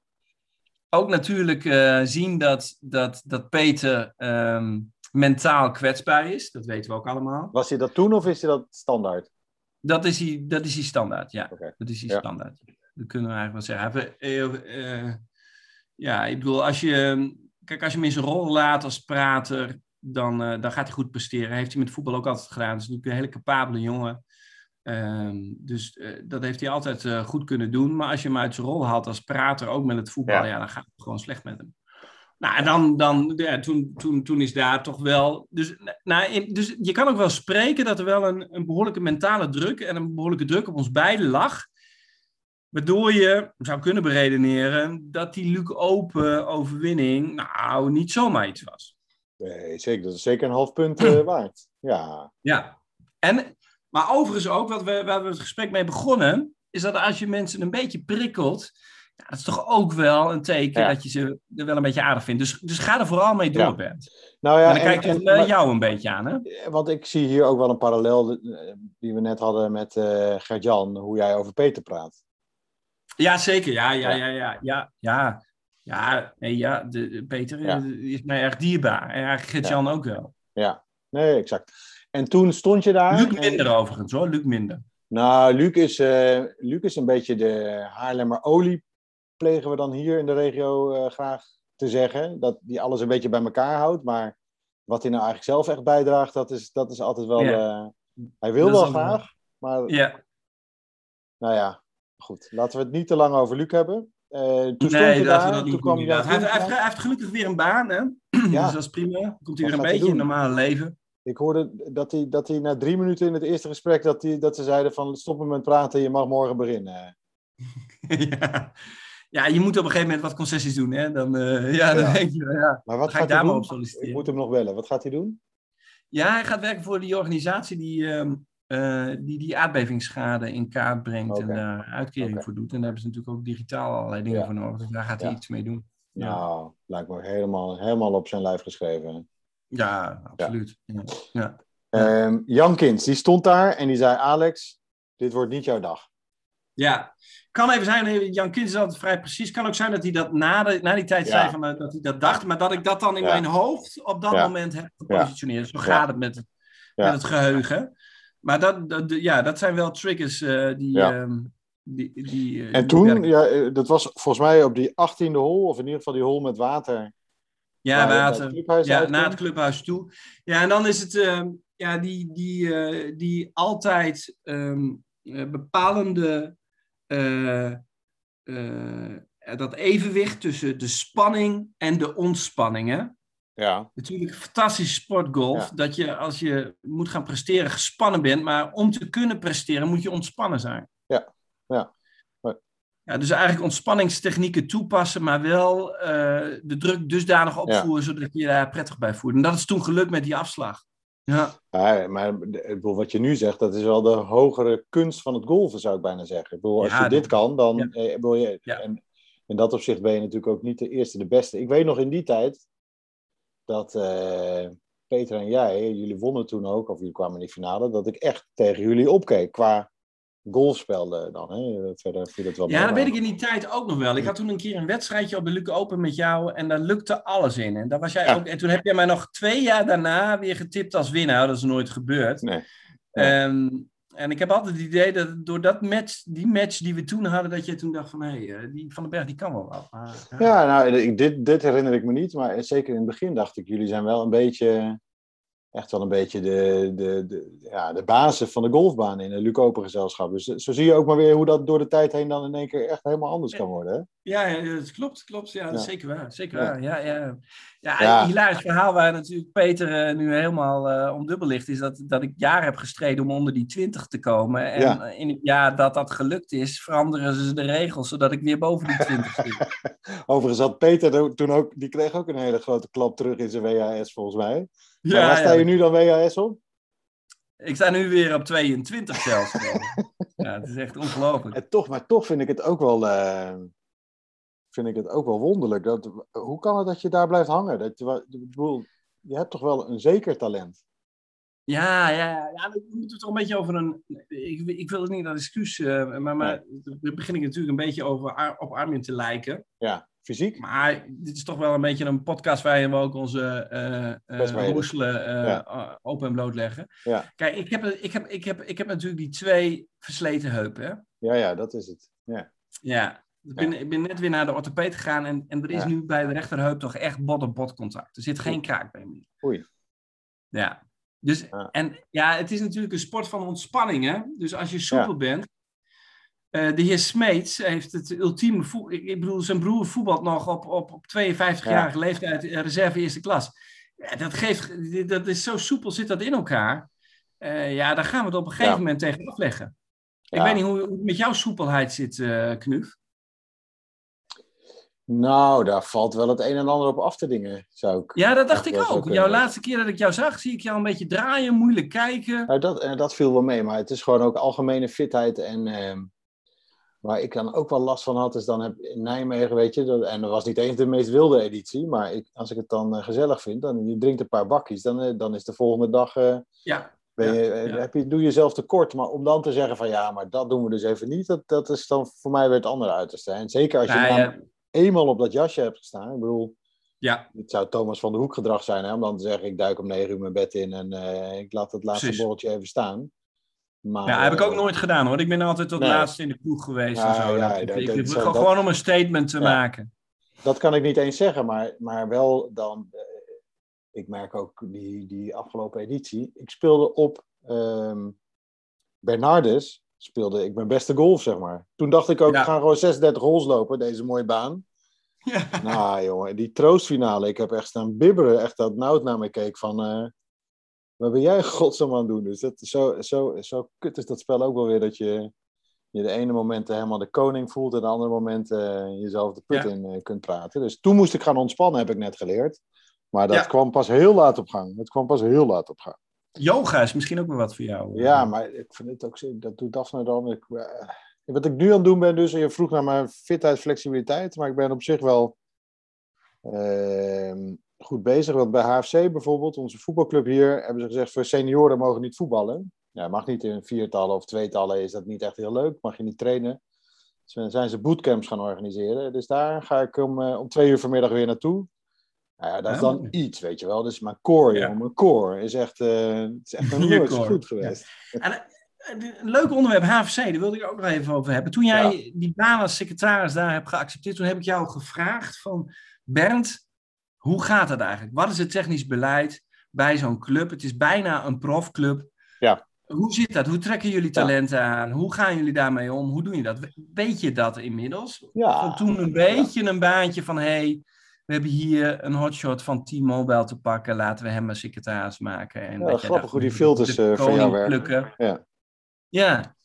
Ook natuurlijk eh, zien dat, dat, dat Peter ehm, mentaal kwetsbaar is. Dat weten we ook allemaal. Was hij dat toen of is hij dat standaard? Dat is hij, dat is hij standaard, ja. Dat is hij Ja. standaard. Dat kunnen we eigenlijk wel zeggen. Eh, ja, ik bedoel, als je, kijk, als je hem in zijn rol laat als prater, dan, dan gaat hij goed presteren. Heeft hij met voetbal ook altijd gedaan. Het is natuurlijk een hele capabele jongen. Ehm, dus eh, dat heeft hij altijd eh, goed kunnen doen. Maar als je hem uit zijn rol haalt als prater, ook met het voetbal, Ja. ja. dan gaat het gewoon slecht met hem. Nou, en dan, dan ja, toen, toen, toen is daar toch wel. Dus, nou, in- dus je kan ook wel spreken dat er wel een, een behoorlijke mentale druk en een behoorlijke druk op ons beiden lag. Waardoor je zou kunnen beredeneren dat die Luc Open overwinning nou niet zomaar iets was. Nee, zeker. Dat is zeker een half punt eh, waard. Ja. Ja. En, maar overigens ook, wat we, waar we het gesprek mee begonnen, is dat als je mensen een beetje prikkelt, ja, dat is toch ook wel een teken Ja. dat je ze er wel een beetje aardig vindt. Dus, dus ga er vooral mee door, Ja. Bert. Nou ja, en dan kijk ik eh, jou een beetje aan, hè? Want ik zie hier ook wel een parallel eh, die we net hadden met eh Gert-Jan, hoe jij over Peter praat. Ja, zeker. Ja, ja, Ja. ja, ja, ja, ja. Ja, nee, ja de, Peter eh, is mij erg dierbaar. En eigenlijk Gert-Jan ook wel. Ja, nee, exact. En toen stond je daar. Luc en- minder overigens, hoor. Luc minder. Nou, Luc is, eh, Luc is een beetje de Haarlemmer olie, plegen we dan hier in de regio eh, graag te zeggen. Dat die alles een beetje bij elkaar houdt. Maar wat hij nou eigenlijk zelf echt bijdraagt, dat is, dat is altijd wel... Eh, hij wil Dat wel graag, maar Ja, nou ja, goed. Laten we het niet te lang over Luc hebben. Toen stond nee, je laten we daar, dat toen kwam inderdaad. Hij, heeft- hij, gelukkig weer een baan, hè? Ja. Dus dat is prima. Komt hij weer een beetje in het normale leven. Ik hoorde dat hij, dat hij na drie minuten in het eerste gesprek dat, hij, dat ze zeiden van stoppen met praten, je mag morgen beginnen. ja. ja, je moet op een gegeven moment wat concessies doen. Hè? Dan, uh, ja, dan Ja. denk je, ja, Maar wat ga gaat ik daar maar op solliciteren. Ik moet hem nog bellen. Wat gaat hij doen? Ja, hij gaat werken voor die organisatie die ehm, eh, die, die aardbevingsschade in kaart brengt en daar uitkering voor doet. En daar hebben ze natuurlijk ook digitaal allerlei dingen Ja. voor nodig. Dus daar gaat hij iets mee doen. Ja. Nou, lijkt me helemaal, helemaal op zijn lijf geschreven. Ja, absoluut. Ja. Ja. Ehm, Jan Kins, die stond daar en die zei: Alex, dit wordt niet jouw dag. Ja, kan even zijn, eh, Jan Kins is altijd vrij precies. Kan ook zijn dat hij dat na, de, na die tijd Ja. zei, van, eh, dat hij dat dacht. Maar dat ik dat dan in Ja. mijn hoofd op dat Ja. moment heb gepositioneerd. Zo Ja. gaat het met, Ja. met het geheugen. Maar dat, dat, ja, dat zijn wel triggers eh, die... Ja. ehm, die, die, eh, En die toen, werken. ja, dat was volgens mij op die 18e hol, of in ieder geval die hol met water. Ja, water. het clubhuis Ja, uitkomt. naar het clubhuis toe. Ja, en dan is het ehm, ja, die, die, eh, die altijd ehm, eh, bepalende eh, dat evenwicht tussen de spanning en de ontspanning. Hè? Ja, Natuurlijk een fantastische sportgolf. Ja. Dat je als je moet gaan presteren gespannen bent. Maar om te kunnen presteren moet je ontspannen zijn. Ja. Ja. Ja, dus eigenlijk ontspanningstechnieken toepassen, maar wel eh, de druk dusdanig opvoeren zodat je je daar prettig bij voelt. En dat is toen gelukt met die afslag. Ja, maar de- ik bedoel, wat je nu zegt, dat is wel de hogere kunst van het golven, zou ik bijna zeggen. Ik bedoel, als Ja, je dit kan, dan ja. eh, bedoel je, en in dat opzicht ben je natuurlijk ook niet de eerste, de beste. Ik weet nog in die tijd dat eh, Peter en jij, jullie wonnen toen ook, of jullie kwamen in de finale, dat ik echt tegen jullie opkeek qua golfspel dan. Hè? Verder viel het wel ja dat weet ik in die tijd ook nog wel. Ik had toen een keer een wedstrijdje op de Luke Open met jou en daar lukte alles in. En, daar was jij Ja. ook, en toen heb jij mij nog twee jaar daarna weer getipt als winnaar. Dat is nooit gebeurd. Nee. Ja. Ehm, en ik heb altijd het idee dat door dat match, die match die we toen hadden, dat je toen dacht van, hé, eh, die Van den Berg die kan wel wat. Maar, ja. Ja, nou, dit, dit herinner ik me niet, maar zeker in het begin dacht ik, jullie zijn wel een beetje, echt wel een beetje de, de, de, ja, de basis van de golfbaan in een Luc Open gezelschap. Dus zo zie je ook maar weer hoe dat door de tijd heen dan in één keer echt helemaal anders kan worden. Hè? Ja, dat klopt, klopt. Ja, dat is Ja. zeker waar. Zeker waar. Ja, ja. Ja, Ja. een hilarisch verhaal waar natuurlijk Peter eh, nu helemaal eh om dubbel ligt, is dat, dat ik jaren heb gestreden om onder die 20 te komen. En Ja. eh, in het jaar dat dat gelukt is, veranderen ze de regels, zodat ik weer boven die 20 zit. Overigens had Peter er toen ook, die kreeg ook een hele grote klap terug in zijn WHS volgens mij. Ja, waar sta je nu dan WHS op? Ik sta nu weer op 22 zelfs. ja, het is echt ongelooflijk. En toch, maar toch vind ik het ook wel, eh, vind ik het ook wel wonderlijk. Dat, hoe kan het dat je daar blijft hangen? Dat, je- je hebt toch wel een zeker talent? Ja, ja, ja, ja, we moeten het toch een beetje over een. Ik, ik wil het niet als excuus, eh, maar, maar dan begin ik natuurlijk een beetje over, op Armin te lijken. Ja, fysiek? Maar dit is toch wel een beetje een podcast waarin we ook onze roeselen Ja. eh, open en bloot leggen. Ja. Kijk, ik heb, ik, heb, ik, heb, ik heb natuurlijk die twee versleten heupen. Hè? Ja, ja, dat is het. Ja. Ja. Ik ben, ik ben net weer naar de orthopeed gegaan en, en er is nu bij de rechterheup toch echt bot-op-bot contact. Er zit geen kraakbeen meer. Oei. Ja. Dus. En ja, het is natuurlijk een sport van ontspanning. Hè? Dus als je soepel bent. Eh, de heer Smeets heeft het ultieme voetbal. Ik, bedoel, zijn broer voetbalt nog op, op, op 52-jarige leeftijd eh, reserve eerste klas. Ja, dat, geeft, dat is zo soepel zit dat in elkaar. Eh, ja, daar gaan we het op een gegeven Ja. moment tegen afleggen. Ik weet niet hoe, hoe het met jouw soepelheid zit, eh Knuf. Nou, daar valt wel het een en ander op af te dingen, zou ik. Ja, dat dacht ik ook. Jouw laatste keer dat ik jou zag, zie ik jou een beetje draaien, moeilijk kijken. Nou, dat, dat viel wel mee, maar het is gewoon ook algemene fitheid. En ehm, waar ik dan ook wel last van had, is dan heb in Nijmegen, weet je, dat, en dat was niet eens de meest wilde editie, maar ik, als ik het dan eh, gezellig vind, dan je drinkt een paar bakjes, dan, eh, dan is de volgende dag, eh, Ja, ben je, Ja, ja. Heb je, doe je jezelf tekort. Maar om dan te zeggen van ja, maar dat doen we dus even niet, dat, dat is dan voor mij weer het andere uiterste. En zeker als je Nou, dan ja, eenmaal op dat jasje hebt gestaan, ik bedoel, ja, het zou Thomas van der Hoek gedrag zijn, hè, om dan te zeggen: ik duik om negen uur mijn bed in en eh, ik laat het laatste Precies. borreltje even staan. Maar, ja, heb ik ook eh, nooit gedaan hoor. Ik ben altijd tot Nee. laatst in de ploeg geweest en Ja, zo. ja, Dat- ik, dat- ik- dat- ik- zo- gewoon, om een statement te maken. Dat kan ik niet eens zeggen, maar, maar wel dan. eh, ik merk ook die, die afgelopen editie. Ik speelde op ehm Bernardes, speelde ik mijn beste golf, zeg maar. Toen dacht ik ook, ik ga gewoon 36 holes lopen, deze mooie baan. Ja. Nou jongen, die troostfinale, ik heb echt staan bibberen. Echt dat Nout naar me keek van... eh, wat ben jij godsam aan het doen? Dus dat, zo, zo, zo kut is dat spel ook wel weer dat je je de ene moment helemaal de koning voelt en de andere moment uh, jezelf de put in uh, kunt praten. Dus toen moest ik gaan ontspannen, heb ik net geleerd. Maar dat kwam pas heel laat op gang. Dat kwam pas heel laat op gang. Yoga is misschien ook wel wat voor jou. Ja, maar ik vind het ook zo, dat doet Daphne dan. Ik, uh, wat ik nu aan het doen ben, dus je vroeg naar mijn fitheid, flexibiliteit, maar ik ben op zich wel ehm, goed bezig. Want bij HFC bijvoorbeeld, onze voetbalclub hier, hebben ze gezegd voor senioren mogen niet voetballen. Ja, mag niet in viertallen of tweetallen, is dat niet echt heel leuk. Mag je niet trainen. Dus zijn ze bootcamps gaan organiseren. Dus daar ga ik om, om twee uur vanmiddag weer naartoe. Nou ja, dat is dan iets, weet je wel. Dus mijn core, ja. mijn core is echt, uh, is echt nog nooit zo goed geweest. Ja. En, eh, een leuk onderwerp, HFC, daar wilde ik ook nog even over hebben. Toen jij die baan als secretaris daar hebt geaccepteerd, toen heb ik jou gevraagd van... Bernd, hoe gaat het eigenlijk? Wat is het technisch beleid bij zo'n club? Het is bijna een profclub. Ja. Hoe zit dat? Hoe trekken jullie talenten aan? Hoe gaan jullie daarmee om? Hoe doen je dat? Weet je dat inmiddels? Ja. Van toen een beetje een baantje van... Hey, we hebben hier een hotshot van T-Mobile te pakken. Laten we hem een secretaris maken. En ja, grappig hoe die filters uh, van jou werken. Ja. ja.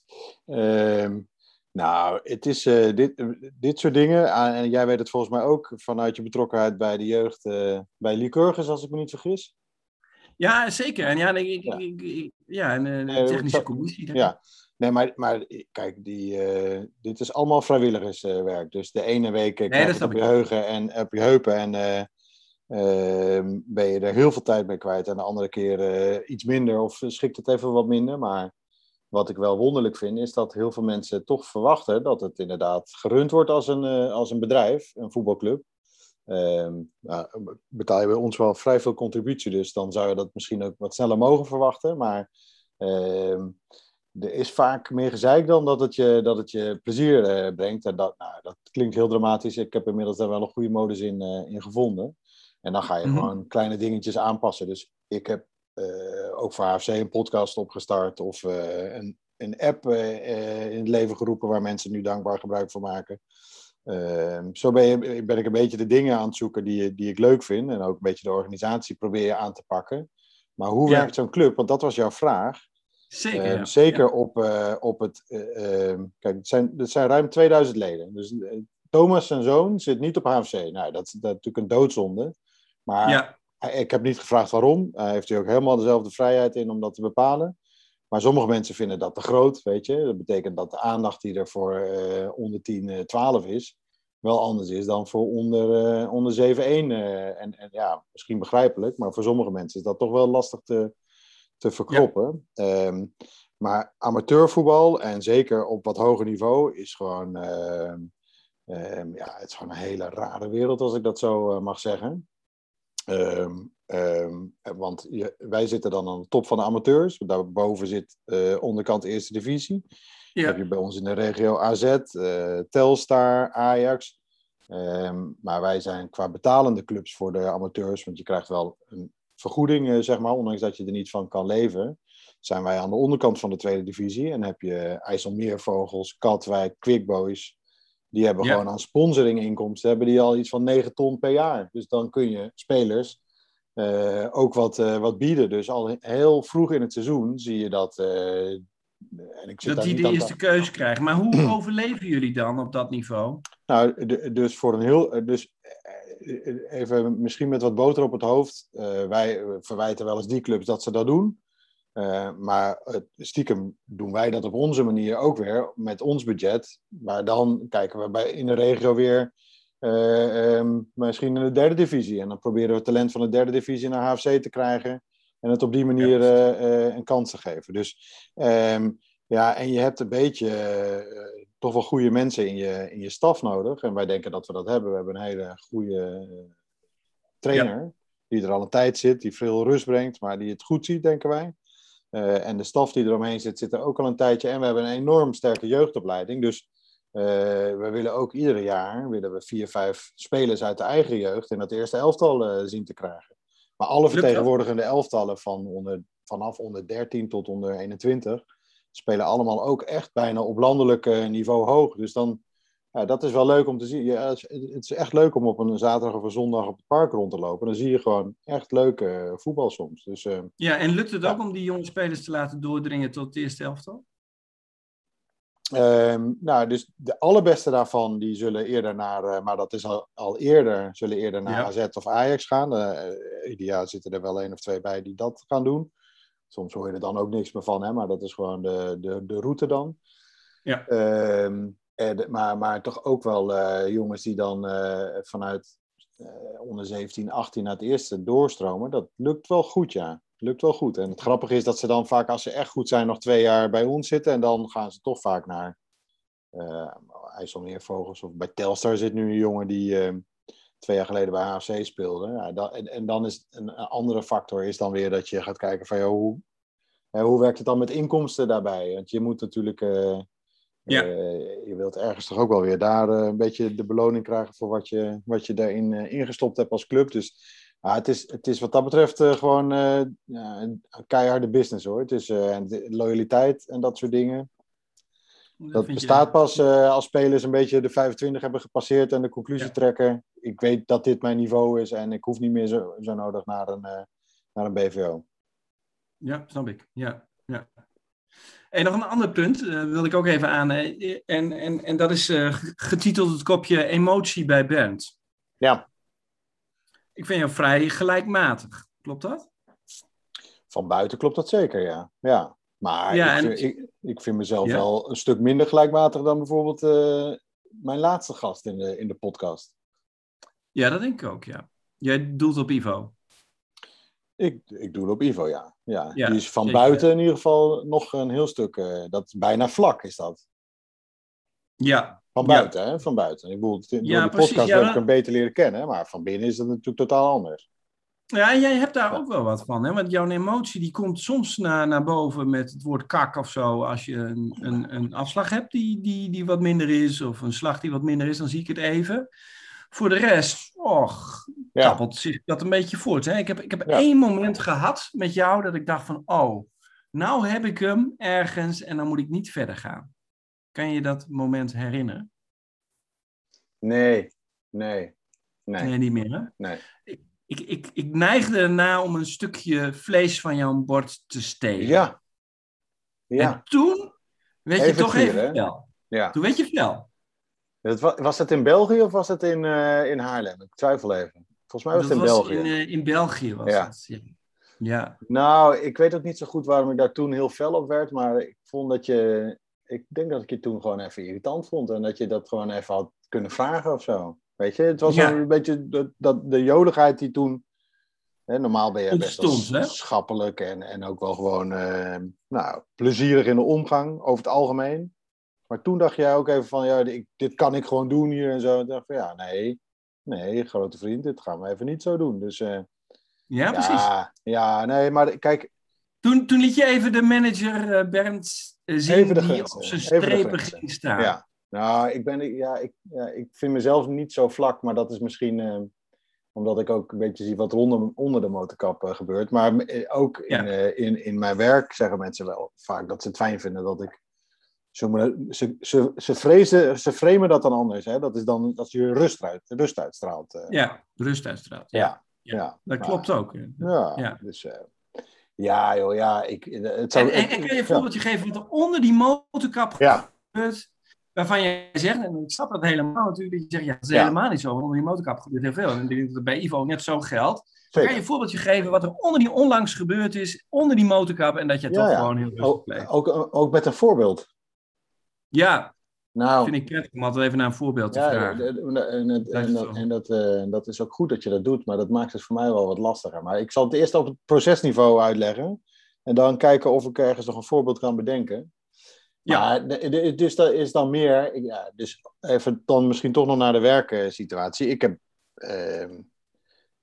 Uh, nou, het is uh, dit, dit soort dingen. Ah, en jij weet het volgens mij ook vanuit je betrokkenheid bij de jeugd uh, bij Lycurgus, als ik me niet vergis. Ja, zeker. En ja, ik, ja. Ik, ik, ja en de technische commissie. Ja, Nee, maar, maar kijk, die, dit is allemaal vrijwilligerswerk. dus de ene week krijg je op je, heugen en, op je heupen en uh, ben je er heel veel tijd mee kwijt. En de andere keer iets minder of schikt het even wat minder. Maar wat ik wel wonderlijk vind, is dat heel veel mensen toch verwachten dat het inderdaad gerund wordt als een, als een bedrijf, een voetbalclub. Ehm, nou, betaal je bij ons wel vrij veel contributie, dus dan zou je dat misschien ook wat sneller mogen verwachten. Maar ehm, er is vaak meer gezeik dan dat het je, dat het je plezier uh, brengt. En dat, nou, dat klinkt heel dramatisch. Ik heb inmiddels daar wel een goede modus in, uh, in gevonden. En dan ga je mm -hmm. gewoon kleine dingetjes aanpassen. Dus ik heb uh, ook voor AFC een podcast opgestart of een, een app in het leven geroepen waar mensen nu dankbaar gebruik van maken. Ehm, zo ben, je, ben ik een beetje de dingen aan het zoeken die, die ik leuk vind. En ook een beetje de organisatie probeer je aan te pakken. Maar hoe ja. werkt zo'n club? Want dat was jouw vraag. Zeker. Uh, zeker ja. op, op het. Uh, kijk, het zijn, het zijn ruim 2000 leden. Dus Thomas zijn zoon zit niet op HFC. Nou, dat, dat is natuurlijk een doodzonde. Maar ja. Ik heb niet gevraagd waarom. Hij heeft hij ook helemaal dezelfde vrijheid in om dat te bepalen. Maar sommige mensen vinden dat te groot, weet je. Dat betekent dat de aandacht die er voor onder 10, 12 is, wel anders is dan voor onder, onder 7, 1. en, en ja, misschien begrijpelijk, maar voor sommige mensen is dat toch wel lastig te, te verkroppen. Um, maar amateurvoetbal, en zeker op wat hoger niveau, is gewoon, uh, um, ja, het is gewoon een hele rare wereld, als ik dat zo mag zeggen. Um, want je, wij zitten dan aan de top van de amateurs. Daarboven zit uh, onderkant eerste divisie. Ja. heb je bij ons in de regio AZ, uh, Telstar, Ajax. maar wij zijn qua betalende clubs voor de amateurs, want je krijgt wel een vergoeding, zeg maar, ondanks dat je er niet van kan leven, zijn wij aan de onderkant van de tweede divisie. En heb je IJsselmeervogels, Katwijk, Quickboys. Die hebben ja. gewoon aan sponsoringinkomsten, hebben die al iets van 9 ton per jaar. Dus dan kun je spelers uh, ook wat, uh, wat bieden. Dus al heel vroeg in het seizoen zie je dat. Uh, en ik zit dat die de eerste keuze krijgen. Maar hoe overleven jullie dan op dat niveau? Nou, dus voor een heel. Dus even misschien met wat boter op het hoofd. Wij verwijten wel eens die clubs dat ze dat doen. Uh, maar stiekem doen wij dat op onze manier ook weer met ons budget. Maar dan kijken we bij, in de regio weer uh, um, misschien in de derde divisie. En dan proberen we het talent van de derde divisie naar HFC te krijgen. En het op die manier ja, een kans te geven. Dus um, ja, en je hebt een beetje toch wel goede mensen in je, in je staf nodig. En wij denken dat we dat hebben. We hebben een hele goede trainer. Ja. Die er al een tijd zit, die veel rust brengt, maar die het goed ziet, denken wij. Uh, en de staf die eromheen zit, zit er ook al een tijdje. En we hebben een enorm sterke jeugdopleiding. Dus uh, we willen ook ieder jaar willen we vier, vijf spelers uit de eigen jeugd in dat eerste elftal uh, zien te krijgen. Maar alle vertegenwoordigende elftallen van onder, vanaf onder 13 tot onder 21 spelen allemaal ook echt bijna op landelijk niveau hoog. Dus dan ja, dat is wel leuk om te zien. Ja, het, is, echt leuk om op een zaterdag of een zondag op het park rond te lopen. Dan zie je gewoon echt leuke eh, voetbal soms. Dus, eh, Ja, en lukt het Ja. ook om die jonge spelers te laten doordringen tot de eerste elftal? Ehm, nou, dus de allerbeste daarvan, die zullen eerder naar, eh, maar dat is al, al eerder, zullen eerder naar Ja. AZ of Ajax gaan. Ideaal zitten er wel één of twee bij die dat gaan doen. Soms hoor je er dan ook niks meer van, hè, maar dat is gewoon de, de, de route dan. Ja. Ehm, de- maar, maar toch ook wel eh, jongens die dan eh, vanuit eh, onder 17, 18 naar het eerste doorstromen. Dat lukt wel goed, ja. Lukt wel goed. En het grappige is dat ze dan vaak, als ze echt goed zijn, nog twee jaar bij ons zitten. En dan gaan ze toch vaak naar eh IJsselmeervogels. Of bij Telstar zit nu een jongen die eh, twee jaar geleden bij HFC speelde. Ja, en, dan is een, andere factor is dan weer dat je gaat kijken van, joh, hoe, hoe werkt het dan met inkomsten daarbij? Want je moet natuurlijk... Ja. eh, je wilt ergens toch ook wel weer daar eh, een beetje de beloning krijgen voor wat je, wat je daarin eh, ingestopt hebt als club. Dus ja, het, is, het is wat dat betreft eh, gewoon eh, ja, een keiharde business hoor. Het is eh, loyaliteit en dat soort dingen. Dat je- bestaat pas eh, als spelers een beetje de 25 hebben gepasseerd en de conclusie Ja. trekken. Ik weet dat dit mijn niveau is en ik hoef niet meer zo, zo nodig naar een, eh, naar een BVO. Ja, snap ik. Ja, ja. En nog een ander punt eh, wil ik ook even aan. eh, en, en, en dat is eh, getiteld het kopje emotie bij Bernd. Ja, Ik vind jou vrij gelijkmatig. Klopt dat? van buiten klopt dat zeker, ja. ja. Maar Ja, ik, en- vind, ik, ik vind mezelf Ja? wel een stuk minder gelijkmatig dan bijvoorbeeld mijn laatste gast in de, in de podcast. Ja, dat denk ik ook, ja. Jij doelt op Ivo. Ik, ik doe het op Ivo, ja. ja. Ja, Die is van zeker. buiten in ieder geval nog een heel stuk. eh, dat bijna vlak, is dat. Ja, Van Ja. buiten, hè? Van buiten. Ik bedoel, door Ja, de precies, podcast heb ik hem beter leren kennen. Maar van binnen is dat natuurlijk totaal anders. Ja, en jij hebt daar ook wel wat van. Hè? Want jouw emotie die komt soms naar, naar boven met het woord kak of zo. Als je een, een, een afslag hebt die, die, die wat minder is, of een slag die wat minder is, dan zie ik het even. Voor de rest, och, Ja, zich dat een beetje voort. Hè? Ik heb, ik heb Ja. één moment gehad met jou dat ik dacht van, oh, nou heb ik hem ergens en dan moet ik niet verder gaan. Kan je dat moment herinneren? nee, nee, nee, Nee, niet meer hè? nee. Ik, ik, ik neigde erna om een stukje vlees van jouw bord te stelen. Ja, En ja, toen werd je toch even fel. ja. Toen werd je fel. Het wa- was het in België of was het in, eh, in Haarlem? Ik twijfel even. Volgens mij was Dat het in was België. in, eh, in België. Was Ja. dat. Ja. ja. Nou, ik weet ook niet zo goed waarom ik daar toen heel fel op werd, maar ik vond dat je. Ik denk dat ik je toen gewoon even irritant vond en dat je dat gewoon even had kunnen vragen of zo. Weet je, het was Ja. een beetje dat, dat, de joligheid die toen. Hè, normaal ben je best wel schappelijk en, en ook wel gewoon eh, nou, plezierig in de omgang over het algemeen. Maar toen dacht jij ook even van, ja, ik, dit kan ik gewoon doen hier en zo. Ik dacht van, ja, nee, nee, grote vriend, dit gaan we even niet zo doen. Dus eh, ja, precies. ja, ja, nee, maar kijk, Toen, toen liet je even de manager eh, Bernd zien Even de die op zijn strepen ging staan. Ja, nou, ik, ben, ja, ik, ja, ik vind mezelf niet zo vlak, maar dat is misschien eh, omdat ik ook een beetje zie wat er onder, onder de motorkap eh, gebeurt. Maar ook in, Ja. in, in mijn werk zeggen mensen wel vaak dat ze het fijn vinden dat ik. Ze, ze, ze, vrezen, ze framen dat dan anders. Hè? Dat is dan dat je rust, uit, rust uitstraalt. eh. Ja, rust uitstraalt. Ja, Ja, ja. ja. dat Maar- klopt ook. Ja, dus. eh, ja, joh, ja. Ik, het zou, En, kan je een voorbeeldje geven wat er onder die motorkap gebeurt? Waarvan je zegt, en ik snap dat helemaal natuurlijk, dat je zegt, ja, dat is Ja. helemaal niet zo. Want onder die motorkap gebeurt heel veel. En ik denk dat het bij Ivo net zo geldt. Kan je een voorbeeldje geven wat er onder die onlangs gebeurd is, onder die motorkap, en dat je Ja, toch ja. gewoon heel rustig Ook, bleef? ook, ook met een voorbeeld. Ja, Nou, vind ik prettig om altijd even naar een voorbeeld te Ja, vragen. en, en, en, het- Blijft en, dat, en dat, eh, dat is ook goed dat je dat doet, maar dat maakt het voor mij wel wat lastiger. Maar ik zal het eerst op het procesniveau uitleggen en dan kijken of ik ergens nog een voorbeeld kan bedenken. Ja. Maar dus dat is dan meer, ja, dus even dan misschien toch nog naar de werksituatie. Ik heb ehm,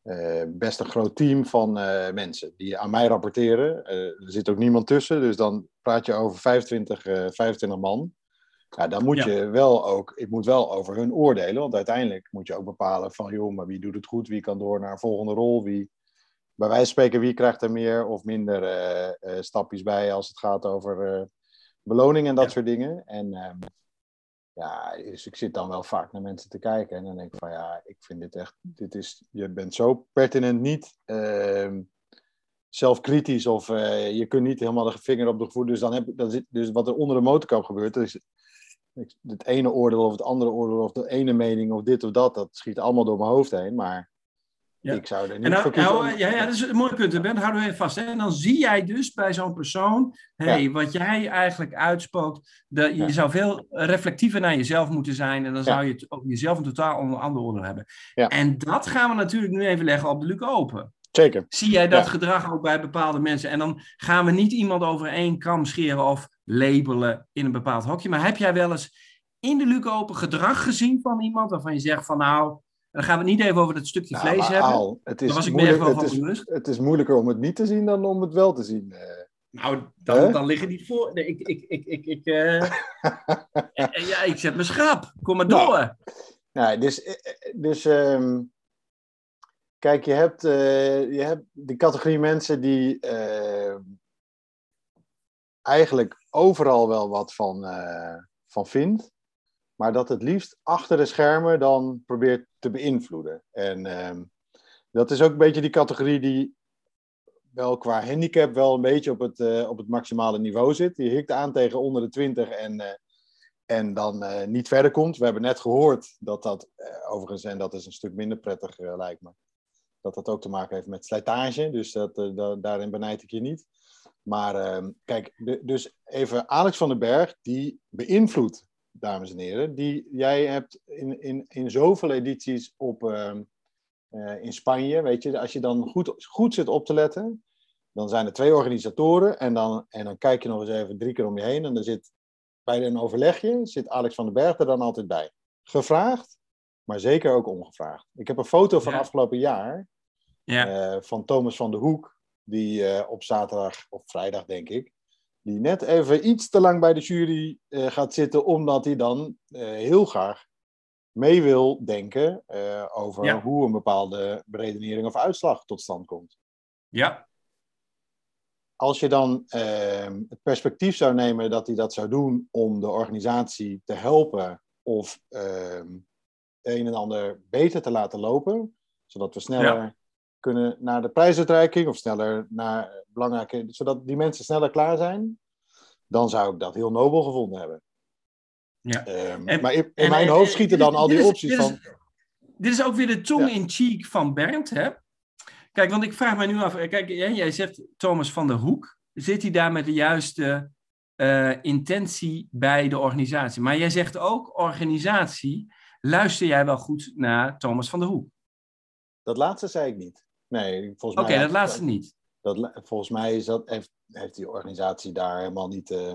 eh, best een groot team van eh, mensen die aan mij rapporteren. Eh, er zit ook niemand tussen, dus dan praat je over 25, eh 25 man. Ja, dan moet Ja. je wel ook, ik moet wel over hun oordelen, want uiteindelijk moet je ook bepalen van, joh, maar wie doet het goed, wie kan door naar een volgende rol, wie, bij wijze van spreken, wie krijgt er meer of minder eh, stapjes bij als het gaat over eh, beloning en dat Ja. soort dingen. En, ehm, ja, dus ik zit dan wel vaak naar mensen te kijken en dan denk ik van ja, ik vind dit echt, dit is, je bent zo pertinent niet uh, zelfkritisch of uh, je kunt niet helemaal de vinger op de voet. Dus dan heb zit, dus wat er onder de motorkap gebeurt, dat is het ene oordeel of het andere oordeel of de ene mening of dit of dat, dat schiet allemaal door mijn hoofd heen. Maar ja. ik zou er niet nou, voor kiezen. Nou, ja, ja, dat is een mooi punt, Ben. Houden we even vast. Hè? En dan zie jij dus bij zo'n persoon, hey, ja. wat jij eigenlijk uitspookt, de, je ja. zou veel reflectiever naar jezelf moeten zijn en dan zou je het over jezelf een totaal onder andere oordeel hebben. En dat gaan we natuurlijk nu even leggen op de Luc Open. Zeker. Zie jij dat gedrag ook bij bepaalde mensen? En dan gaan we niet iemand over één kam scheren of labelen in een bepaald hokje. Maar heb jij wel eens in de Luc Open gedrag gezien van iemand waarvan je zegt van nou, dan gaan we het niet even over dat stukje nou, vlees hebben. Al, het is, was ik moeilijk, wel het, is, het is moeilijker om het niet te zien dan om het wel te zien. Uh, nou, dan, dan liggen die voor. Nee, ik, ik, ik, ik, ik, uh... ja, ik zet me schrap. Kom maar door. Nou, nou dus, dus um, kijk, je hebt, uh, je hebt de categorie mensen die eigenlijk overal wel wat van, van vindt maar dat het liefst achter de schermen dan probeert te beïnvloeden. En uh, dat is ook een beetje die categorie die wel qua handicap wel een beetje op het, uh, op het maximale niveau zit. Die hikt aan tegen onder de 20 en, uh, en dan niet verder komt. We hebben net gehoord dat dat, overigens, en dat is een stuk minder prettig lijkt me, dat dat ook te maken heeft met slijtage. Dus dat, da daarin benijd ik je niet. Maar ehm, kijk, de, dus even Alex van den Berg, die beïnvloedt dames en heren, die jij hebt in, in, in zoveel edities op, uh, uh, in Spanje. Weet je, als je dan goed, goed zit op te letten, dan zijn er twee organisatoren en dan, en dan kijk je nog eens even drie keer om je heen en dan zit bij een overlegje zit Alex van den Berg er dan altijd bij. Gevraagd, maar zeker ook ongevraagd. Ik heb een foto van ja. afgelopen jaar ja. uh, van Thomas van de Hoek, die op zaterdag of vrijdag denk ik, die net even iets te lang bij de jury uh, gaat zitten, omdat hij dan uh, heel graag mee wil denken over ja. hoe een bepaalde beredenering of uitslag tot stand komt. Ja. Als je dan ehm, het perspectief zou nemen dat hij dat zou doen om de organisatie te helpen of ehm, een en ander beter te laten lopen, zodat we sneller ja. Kunnen naar de prijsuitreiking of sneller naar belangrijke, zodat die mensen sneller klaar zijn, dan zou ik dat heel nobel gevonden hebben. Ja. Um, en, maar in, in en, mijn hoofd schieten dan al die is, opties dit van. Is, dit is ook weer de tong in cheek van Bernd, hè? Kijk, want ik vraag mij nu af. Kijk, jij zegt Thomas van der Hoek. Zit hij daar met de juiste uh, intentie bij de organisatie? Maar jij zegt ook organisatie. Luister jij wel goed naar Thomas van der Hoek? Dat laatste zei ik niet. Nee, volgens mij. Oké, dat laatste dat, niet. Dat, volgens mij is dat, heeft, heeft die organisatie daar helemaal niet. Uh,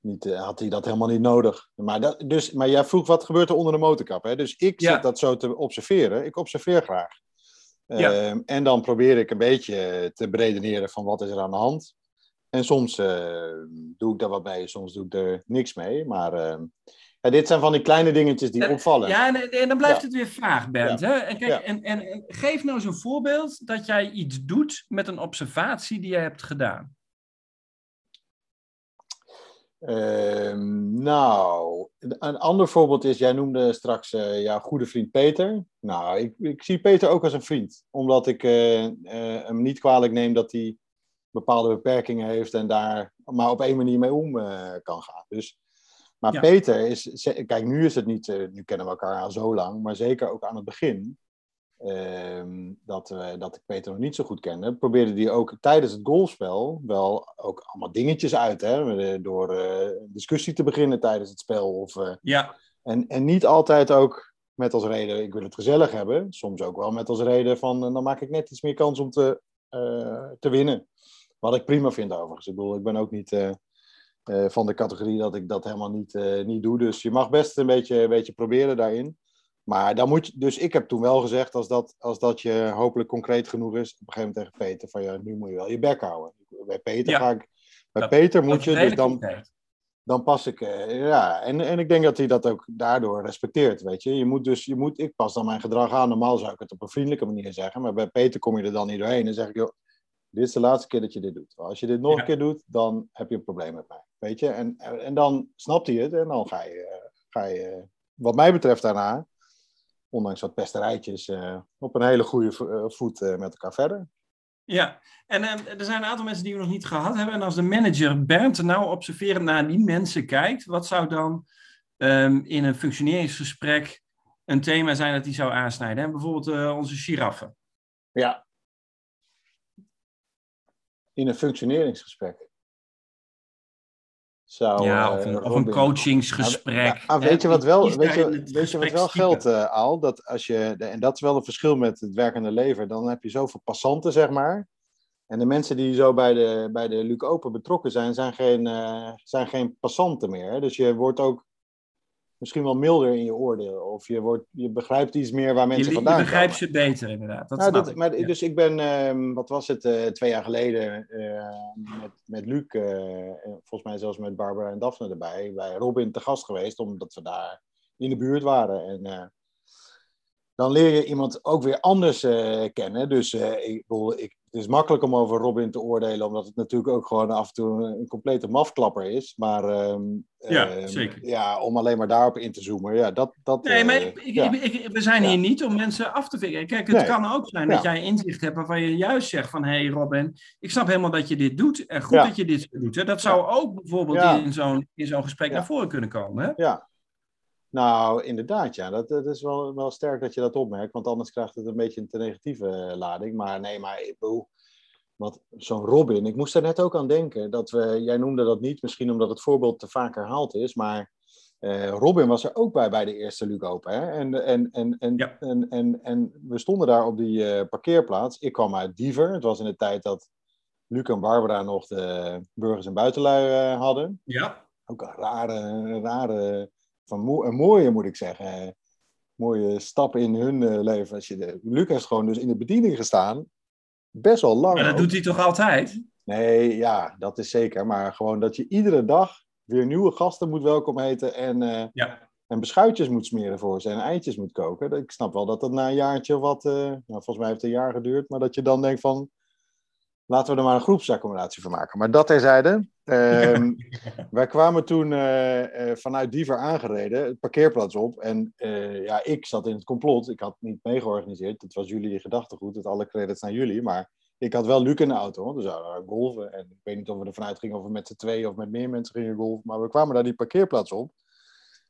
niet uh, had hij dat helemaal niet nodig. Maar, dat, dus, maar jij vroeg wat gebeurt er onder de motorkap. Hè? Dus ik ja. zit dat zo te observeren. Ik observeer graag. Ja. Uh, en dan probeer ik een beetje te beredeneren van wat is er aan de hand. En soms uh, doe ik daar wat mee, soms doe ik er niks mee. Maar uh, ja, dit zijn van die kleine dingetjes die opvallen. Ja, en, en dan blijft ja. het weer vraag, Bernd. Hè? En, kijk, en, en geef nou eens een voorbeeld dat jij iets doet met een observatie die jij hebt gedaan. Uh, nou, een ander voorbeeld is, jij noemde straks uh, jouw goede vriend Peter. Nou, ik, ik, zie Peter ook als een vriend, omdat ik uh, uh, hem niet kwalijk neem dat hij bepaalde beperkingen heeft en daar maar op één manier mee om kan gaan. Dus, maar ja. Peter is, kijk, nu is het niet, nu kennen we elkaar al zo lang, maar zeker ook aan het begin Uh, dat, uh, dat ik Peter nog niet zo goed kende, probeerde hij ook tijdens het golfspel wel ook allemaal dingetjes uit. Hè? Door uh, discussie te beginnen tijdens het spel. Of, uh, ja. en, en niet altijd ook met als reden, ik wil het gezellig hebben. Soms ook wel met als reden van, dan maak ik net iets meer kans om te, te winnen. Wat ik prima vind overigens. Ik bedoel, ik ben ook niet van de categorie dat ik dat helemaal niet, niet doe. Dus je mag best een beetje, een beetje proberen daarin. Maar dan moet je, dus ik heb toen wel gezegd, als dat, als dat je hopelijk concreet genoeg is, op een gegeven moment tegen Peter, van ja, nu moet je wel je bek houden. Bij Peter ja. ga ik, bij dat, Peter moet je, dus dan, dan pas ik, uh, ja, en, en ik denk dat hij dat ook daardoor respecteert, weet je. Je moet dus, je moet, ik pas dan mijn gedrag aan, normaal zou ik het op een vriendelijke manier zeggen, maar bij Peter kom je er dan niet doorheen en zeg ik, joh, dit is de laatste keer dat je dit doet. Als je dit nog ja. een keer doet, dan heb je een probleem met mij, weet je. En, en dan snapt hij het en dan ga je ga je, wat mij betreft, daarna, ondanks wat pesterijtjes, op een hele goede voet met elkaar verder. Ja, en er zijn een aantal mensen die we nog niet gehad hebben. En als de manager Bernd nou observerend naar die mensen kijkt, wat zou dan um, in een functioneringsgesprek een thema zijn dat hij zou aansnijden? Hè? Bijvoorbeeld uh, onze giraffen. Ja. In een functioneringsgesprek. Zou, ja, of een, of een coachingsgesprek. Ah, weet je wat wel, weet je, weet je wat wel geldt, uh, Aal? Dat als je, en dat is wel een verschil met het werkende leven. Dan heb je zoveel passanten, zeg maar. En de mensen die zo bij de, bij de Luc Open betrokken zijn, zijn geen, uh, zijn geen passanten meer. Dus je wordt ook misschien wel milder in je oordeel. Of je, wordt, je begrijpt iets meer waar mensen je, vandaan komen. Je begrijpt ze beter, inderdaad. Dat nou, dat, ik, maar, Dus ik ben, uh, wat was het, uh, twee jaar geleden uh, met, met Luc, volgens mij zelfs met Barbara en Daphne erbij, bij Robin te gast geweest, omdat we daar in de buurt waren. En dan leer je iemand ook weer anders kennen. Dus ik, ik, het is makkelijk om over Robin te oordelen, omdat het natuurlijk ook gewoon af en toe een, complete mafklapper is. Maar ehm, ja, ehm, zeker. Ja, om alleen maar daarop in te zoomen. Ja, dat, dat, nee, maar ik, ik, we zijn hier niet om mensen af te vingen. Kijk, het kan ook zijn dat jij inzicht hebt waarvan je juist zegt van... hé hey Robin, ik snap helemaal dat je dit doet. En goed dat je dit doet. Hè? Dat zou ook bijvoorbeeld in zo'n zo'n gesprek naar voren kunnen komen. Hè? Ja, nou, inderdaad, ja. Dat, dat is wel, wel sterk dat je dat opmerkt, want anders krijgt het een beetje een te negatieve eh, lading. Maar nee, maar ik bedoel, wat zo'n Robin, ik moest er net ook aan denken. Dat we, jij noemde dat niet, misschien omdat het voorbeeld te vaak herhaald is, maar uh, Robin was er ook bij bij de eerste Luc Open. Hè? En, en, en, en, en, en, en, we stonden daar op die uh, parkeerplaats. Ik kwam uit Diever. Het was in de tijd dat Luc en Barbara nog de burgers en buitenlui hadden. Ja. Ook een rare, rare van een mooie, moet ik zeggen, mooie stap in hun uh, leven. Als je de, Lucas gewoon dus in de bediening gestaan, best wel lang. Maar dat doet hij toch altijd? Nee, ja, dat is zeker. Maar gewoon dat je iedere dag weer nieuwe gasten moet welkom heten en, uh, ja. en beschuitjes moet smeren voor ze en eitjes moet koken. Ik snap wel dat dat na een jaartje wat, uh, nou, volgens mij heeft het een jaar geduurd, maar dat je dan denkt van, laten we er maar een groepsaccommodatie van maken. Maar dat terzijde. Um, wij kwamen toen uh, uh, vanuit Diever aangereden, het parkeerplaats op. En uh, ja, ik zat in het complot. Ik had niet meegeorganiseerd. Het was jullie gedachtegoed. Het alle credits naar jullie. Maar ik had wel Luc in de auto. Dus we zouden golven. En ik weet niet of we ervan uitgingen of we met z'n twee of met meer mensen gingen golven. Maar we kwamen daar die parkeerplaats op.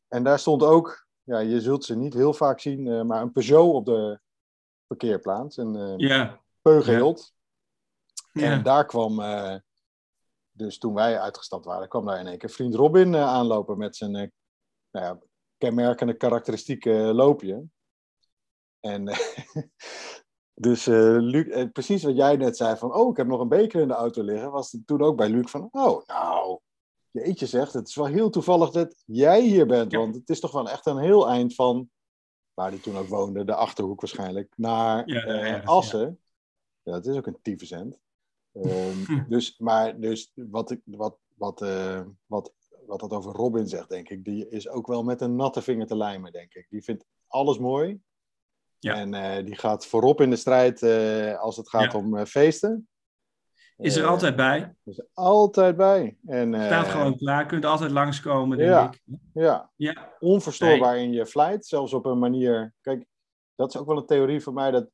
En daar stond ook, ja, je zult ze niet heel vaak zien, maar een Peugeot op de parkeerplaats. Een. Peugeot. En daar kwam, dus toen wij uitgestapt waren, kwam daar in één keer vriend Robin uh, aanlopen met zijn uh, nou ja, kenmerkende karakteristieke loopje. En dus Luc, precies wat jij net zei van, oh, ik heb nog een beker in de auto liggen, was het toen ook bij Luc van, oh, nou, jeetje zegt, het is wel heel toevallig dat jij hier bent, want het is toch wel echt een heel eind van, waar hij toen ook woonde, de Achterhoek waarschijnlijk, naar ja, Assen. Ja. dat is ook een tyfusend. Um, dus, maar dus wat, ik, wat, wat, uh, wat, wat dat over Robin zegt, denk ik, die is ook wel met een natte vinger te lijmen, denk ik. Die vindt alles mooi. Ja. En uh, die gaat voorop in de strijd uh, als het gaat ja. om feesten. Is er altijd bij. Is er altijd bij. En, Staat gewoon klaar, kunt altijd langskomen, denk ja, ik. Ja, ja. onverstoorbaar nee. in je flight, zelfs op een manier... Kijk, dat is ook wel een theorie voor mij, dat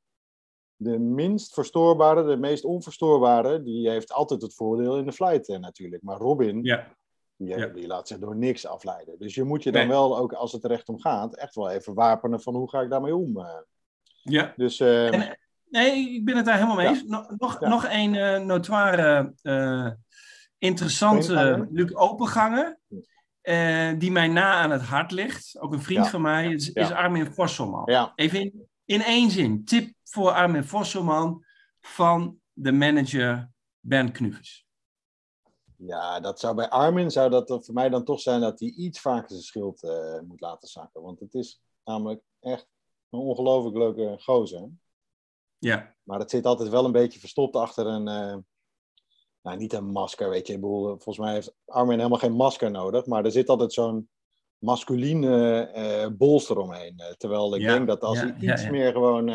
de minst verstoorbare, de meest onverstoorbare, die heeft altijd het voordeel in de flight eh, natuurlijk. Maar Robin, ja. Die, ja. die, laat zich door niks afleiden. Dus je moet je dan nee. wel, ook als het er echt om gaat, echt wel even wapenen van hoe ga ik daarmee om. Eh. Ja. Dus, uh, en, nee, ik ben het daar helemaal mee eens. Ja. Nog, nog een uh, notoire, uh, interessante Luc Openganger. die mij na aan het hart ligt. Ook een vriend van mij is, is Armin Vosselman. Even in, in één zin. Tip voor Armin Vosselman van de manager Ben Knuvers? Ja, dat zou bij Armin zou dat voor mij dan toch zijn dat hij iets vaker zijn schild uh, moet laten zakken. Want het is namelijk echt een ongelooflijk leuke gozer. Ja. Maar het zit altijd wel een beetje verstopt achter een, uh, nou niet een masker, weet je. Ik bedoel, volgens mij heeft Armin helemaal geen masker nodig. Maar er zit altijd zo'n masculine uh, bolster omheen. terwijl ik ja, denk dat als ja, hij iets meer gewoon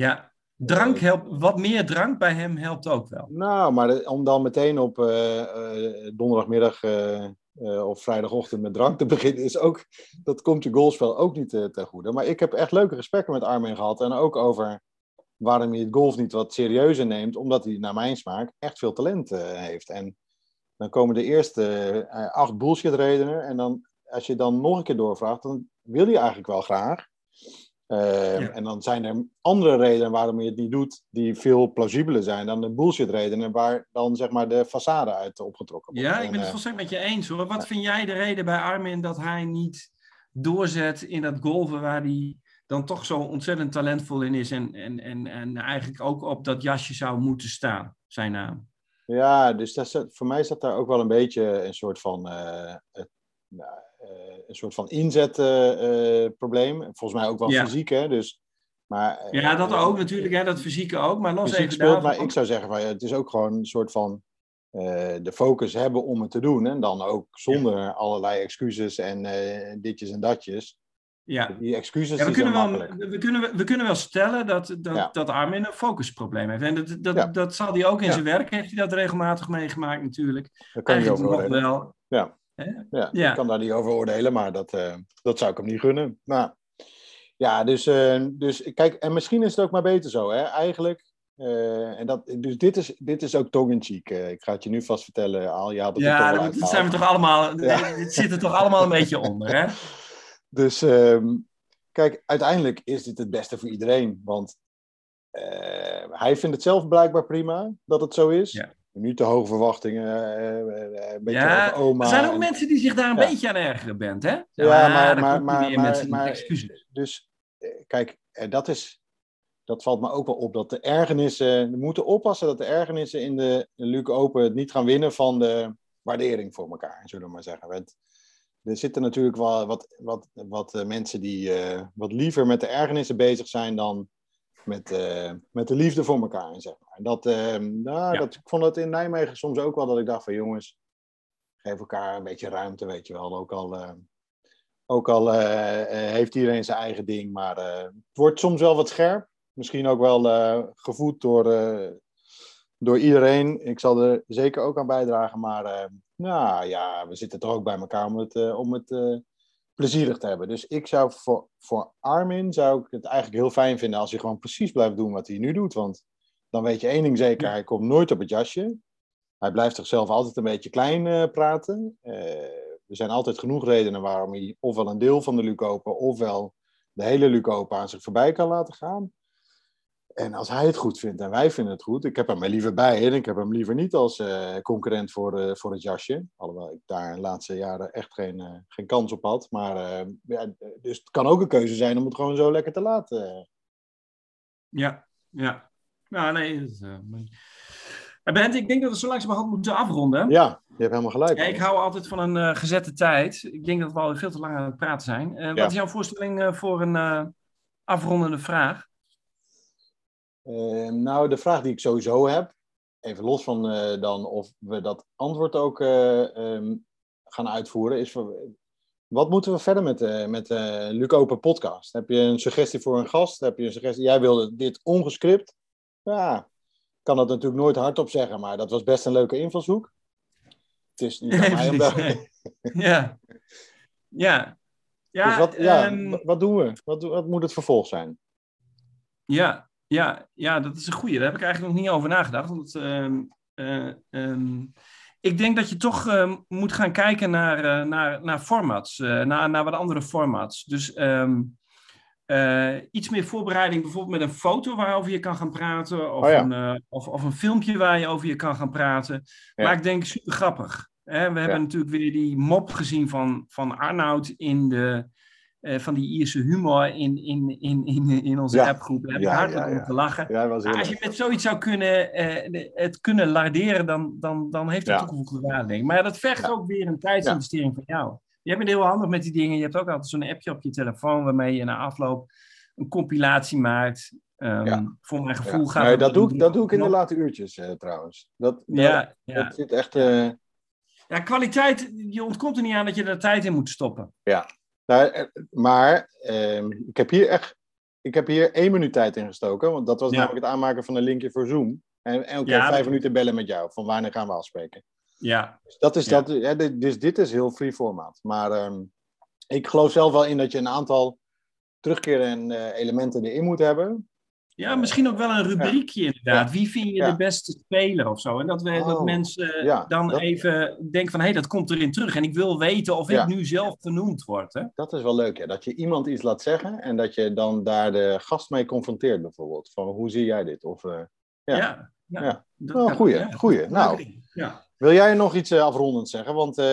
ja, drank helpt, wat meer drank bij hem helpt ook wel. Nou, maar om dan meteen op uh, uh, donderdagmiddag uh, of vrijdagochtend met drank te beginnen, is ook, dat komt je golfspel ook niet uh, ten goede. Maar ik heb echt leuke gesprekken met Armin gehad. En ook over waarom hij het golf niet wat serieuzer neemt. Omdat hij, naar mijn smaak, echt veel talent uh, heeft. En dan komen de eerste acht bullshit redenen. En dan, als je dan nog een keer doorvraagt, dan wil je eigenlijk wel graag. Uh, ja. En dan zijn er andere redenen waarom je het niet doet, die veel plausibeler zijn dan de bullshit redenen, waar dan zeg maar de façade uit opgetrokken wordt. Ja, ik ben en, het volstrekt met je eens hoor. Wat vind jij de reden bij Armin dat hij niet doorzet in dat golven waar hij dan toch zo ontzettend talentvol in is en, en, en, en eigenlijk ook op dat jasje zou moeten staan, zijn naam? Ja, dus dat, voor mij zat daar ook wel een beetje een soort van. Uh, nou, een soort van inzetprobleem. Volgens mij ook wel Ja. fysiek, hè? Dus, maar, eh, Ja, dat ook natuurlijk, hè, dat fysieke ook. Maar los fysiek even speelt, daarvan. maar ik zou zeggen, van, het is ook gewoon een soort van eh, de focus hebben om het te doen. En dan ook zonder allerlei excuses en eh, ditjes en datjes. Ja. Die excuses Ja, we, kunnen wel, we, kunnen, we kunnen wel stellen dat, dat, Ja. dat Armin een focusprobleem heeft. En dat, dat, Ja. dat zal hij ook in zijn werk, heeft hij dat regelmatig meegemaakt natuurlijk. Daar kan je oordelen. wel. Ja. Ja, Ja. ik kan daar niet over oordelen, maar dat, eh, dat zou ik hem niet gunnen. Maar, ja, dus, eh, dus kijk, en misschien is het ook maar beter zo, hè? Eigenlijk. eh, en dat, dus dit is, dit is ook tongue-in-cheek. eh, ik ga het je nu vast vertellen, Al. Je had het toch Ja, dat, uitgehaald. zijn we toch allemaal, Ja. dit zit er toch allemaal een beetje onder, hè? Dus ehm, kijk, uiteindelijk is dit het beste voor iedereen. Want hij vindt het zelf blijkbaar prima dat het zo is. Ja. Niet te hoge verwachtingen, eh, eh, een beetje Ja, oma. er zijn ook en- mensen die zich daar een Ja. beetje aan ergeren bent, hè? Ja, maar, maar, maar, excuses. dus eh, kijk, dat is, dat valt me ook wel op, dat de ergernissen, we moeten oppassen dat de ergernissen in de Luke Open het niet gaan winnen van de waardering voor elkaar, zullen we maar zeggen. Want er zitten natuurlijk wel wat, wat, wat mensen die wat liever met de ergernissen bezig zijn dan met, eh, met de liefde voor elkaar. Zeg maar. En dat, eh, nou, Ja. dat, ik vond dat in Nijmegen soms ook wel dat ik dacht van jongens, geef elkaar een beetje ruimte, weet je wel. Ook al, eh, ook al eh, heeft iedereen zijn eigen ding, maar het wordt soms wel wat scherp. Misschien ook wel gevoed door, door iedereen. Ik zal er zeker ook aan bijdragen, maar nou ja, we zitten toch ook bij elkaar om het, om het plezierig te hebben. Dus ik zou voor, voor Armin zou ik het eigenlijk heel fijn vinden als hij gewoon precies blijft doen wat hij nu doet. Want dan weet je één ding zeker, hij komt nooit op het jasje. Hij blijft zichzelf altijd een beetje klein eh, praten. Eh, er zijn altijd genoeg redenen waarom hij ofwel een deel van de Lucopa ofwel de hele Lucopa aan zich voorbij kan laten gaan. En als hij het goed vindt en wij vinden het goed, ik heb hem er liever bij en ik heb hem liever niet als eh, concurrent voor, eh, voor het jasje. Alhoewel ik daar de laatste jaren echt geen, eh, geen kans op had. Maar ja, dus het kan ook een keuze zijn om het gewoon zo lekker te laten. Ja, ja. Nou, nee. Dat, maar- Bent, ik denk dat we zo langzamerhand moeten afronden. Ja, je hebt helemaal gelijk. Ja, ik hou altijd van een gezette tijd. Ik denk dat we al veel te lang aan het praten zijn. Ja. Wat is jouw voorstelling voor een afrondende vraag? Eh, nou, de vraag die ik sowieso heb, even los van eh, dan of we dat antwoord ook eh, ehm, gaan uitvoeren, is wat moeten we verder met, de met de Luc Open podcast? Heb je een suggestie voor een gast? Heb je een suggestie? Jij wilde dit ongescript? Ja, ik kan dat natuurlijk nooit hardop zeggen, maar dat was best een leuke invalshoek. Het is niet aan mij om daar... ja. Ja. Ja, dus wat, ja, ehm, wat doen we? Wat, wat moet het vervolg zijn? Ja, ja, ja, dat is een goeie. Daar heb ik eigenlijk nog niet over nagedacht. Want, ehm, eh, ehm, ik denk dat je toch ehm, moet gaan kijken naar, eh, naar, naar formats, eh, naar, naar wat andere formats. Dus iets meer voorbereiding, bijvoorbeeld met een foto waarover je kan gaan praten, of, Oh ja. een, of, of een filmpje waar je over je kan gaan praten. Ja. Maar ik denk super grappig. Hè? We hebben natuurlijk weer die mop gezien van, van Arnoud in de, eh, van die Ierse humor in, in, in, in, in onze Ja. appgroep. Daar heb Ja, ik ja, om ja. te lachen. Ja, Maar als je met zoiets zou kunnen, de- het kunnen larderen, dan, dan, dan heeft het Ja. toegevoegde waarde. Maar ja, dat vergt Ja. ook weer een tijdsinvestering van jou. Jij bent heel handig met die dingen. Je hebt ook altijd zo'n appje op je telefoon waarmee je na afloop een compilatie maakt. Ehm, Ja. Voor mijn gevoel Ja. gaat Nee, dat, doe ik, dat doe ik in de late uurtjes eh, trouwens. Dat, dat, Ja, ja. dat zit echt... ja, kwaliteit, je ontkomt er niet aan dat je er tijd in moet stoppen. Nou, eh, maar ehm, ik, heb hier echt, ik heb hier één minuut tijd in gestoken. Want dat was Ja. namelijk het aanmaken van een linkje voor Zoom. En, en oké, Ja, vijf dat- minuten bellen met jou. Van wanneer gaan we afspreken? Ja. Dus dat is Ja. dat. Dus dit is heel free format. Maar ehm, ik geloof zelf wel in dat je een aantal terugkerende eh, elementen erin moet hebben. Ja, misschien ook wel een rubriekje inderdaad. Wie vind je de beste speler of zo? En dat, we, dat Oh, mensen dan dat- even denken van... hé, dat komt erin terug. En ik wil weten of ik nu zelf genoemd word. Hè? Dat is wel leuk, ja. Dat je iemand iets laat zeggen en dat je dan daar de gast mee confronteert, bijvoorbeeld. Van hoe zie jij dit? Of, eh, Ja. Ja. kan- goeie, goeie. Nou. Wil jij nog iets eh, afrondend zeggen? Want eh,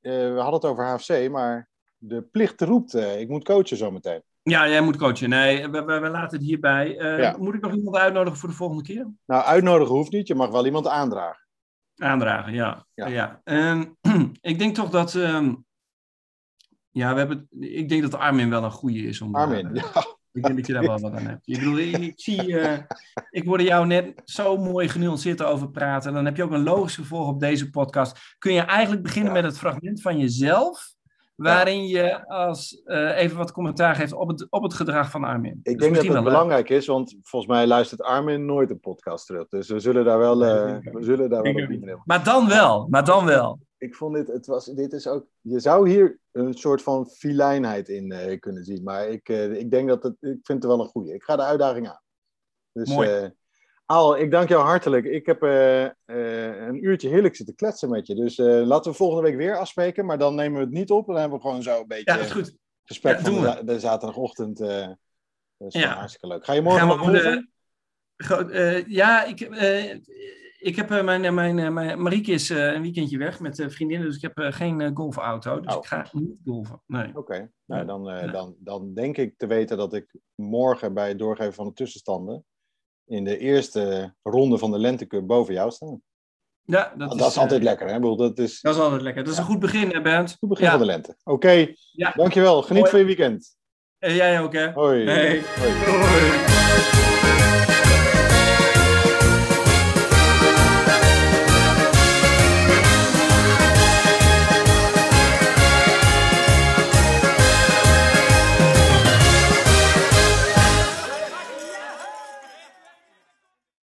we hadden het over HFC, maar de plicht roept. ik moet coachen zometeen. Ja, jij moet coachen. Nee, we, we, we laten het hierbij. Eh, Ja. Moet ik nog iemand uitnodigen voor de volgende keer? Nou, uitnodigen hoeft niet. Je mag wel iemand aandragen. Aandragen, ja. Ja. ja. Ehm, ik denk toch dat... ehm, ja, we hebben, ik denk dat Armin wel een goede is. Om Armin, daar, ja. Ik denk dat je daar wel wat aan hebt. Ik bedoel, ik, zie, eh, ik hoorde jou net zo mooi genuanceerd over praten. En dan heb je ook een logisch vervolg op deze podcast. Kun je eigenlijk beginnen Ja. met het fragment van jezelf, waarin je als eh, even wat commentaar geeft op het, op het gedrag van Armin. Ik Dus denk dat het belangrijk is, want volgens mij luistert Armin nooit een podcast terug. Dus we zullen daar wel, eh, we zullen daar wel op. Maar dan wel, maar dan wel. Ik vond dit, het was, dit is ook, je zou hier een soort van filijnheid in eh, kunnen zien. Maar ik, ik denk dat het, ik vind het wel een goede. Ik ga de uitdaging aan. Dus, Mooi. Al, ik dank jou hartelijk. Ik heb eh, eh, een uurtje heerlijk zitten kletsen met je. Dus eh, laten we volgende week weer afspreken. Maar dan nemen we het niet op. Dan hebben we gewoon zo een beetje Ja, dat is goed. gesprek Ja, van de, zaterdagochtend. dat is Ja. hartstikke leuk. Ga je morgen nog ja, ik, ik heb mijn, mijn, mijn Marieke is een weekendje weg met vriendinnen, dus ik heb geen golfauto. Dus Oh. ik ga niet golven. Nee. Oké, nou, dan, dan, dan denk ik te weten dat ik morgen bij het doorgeven van de tussenstanden in de eerste ronde van de Lentecup boven jou sta. Ja, dat, Dat, is, eh, altijd lekker, hè? Bedoel, dat is Dat is altijd lekker. Dat is een goed begin, hè, Bernd. het begin Ja. van de lente. Oké, Ja. dankjewel. Geniet Hoi. van je weekend. Eh, jij ook, hè? Hoi. Hey. Hoi. Hoi.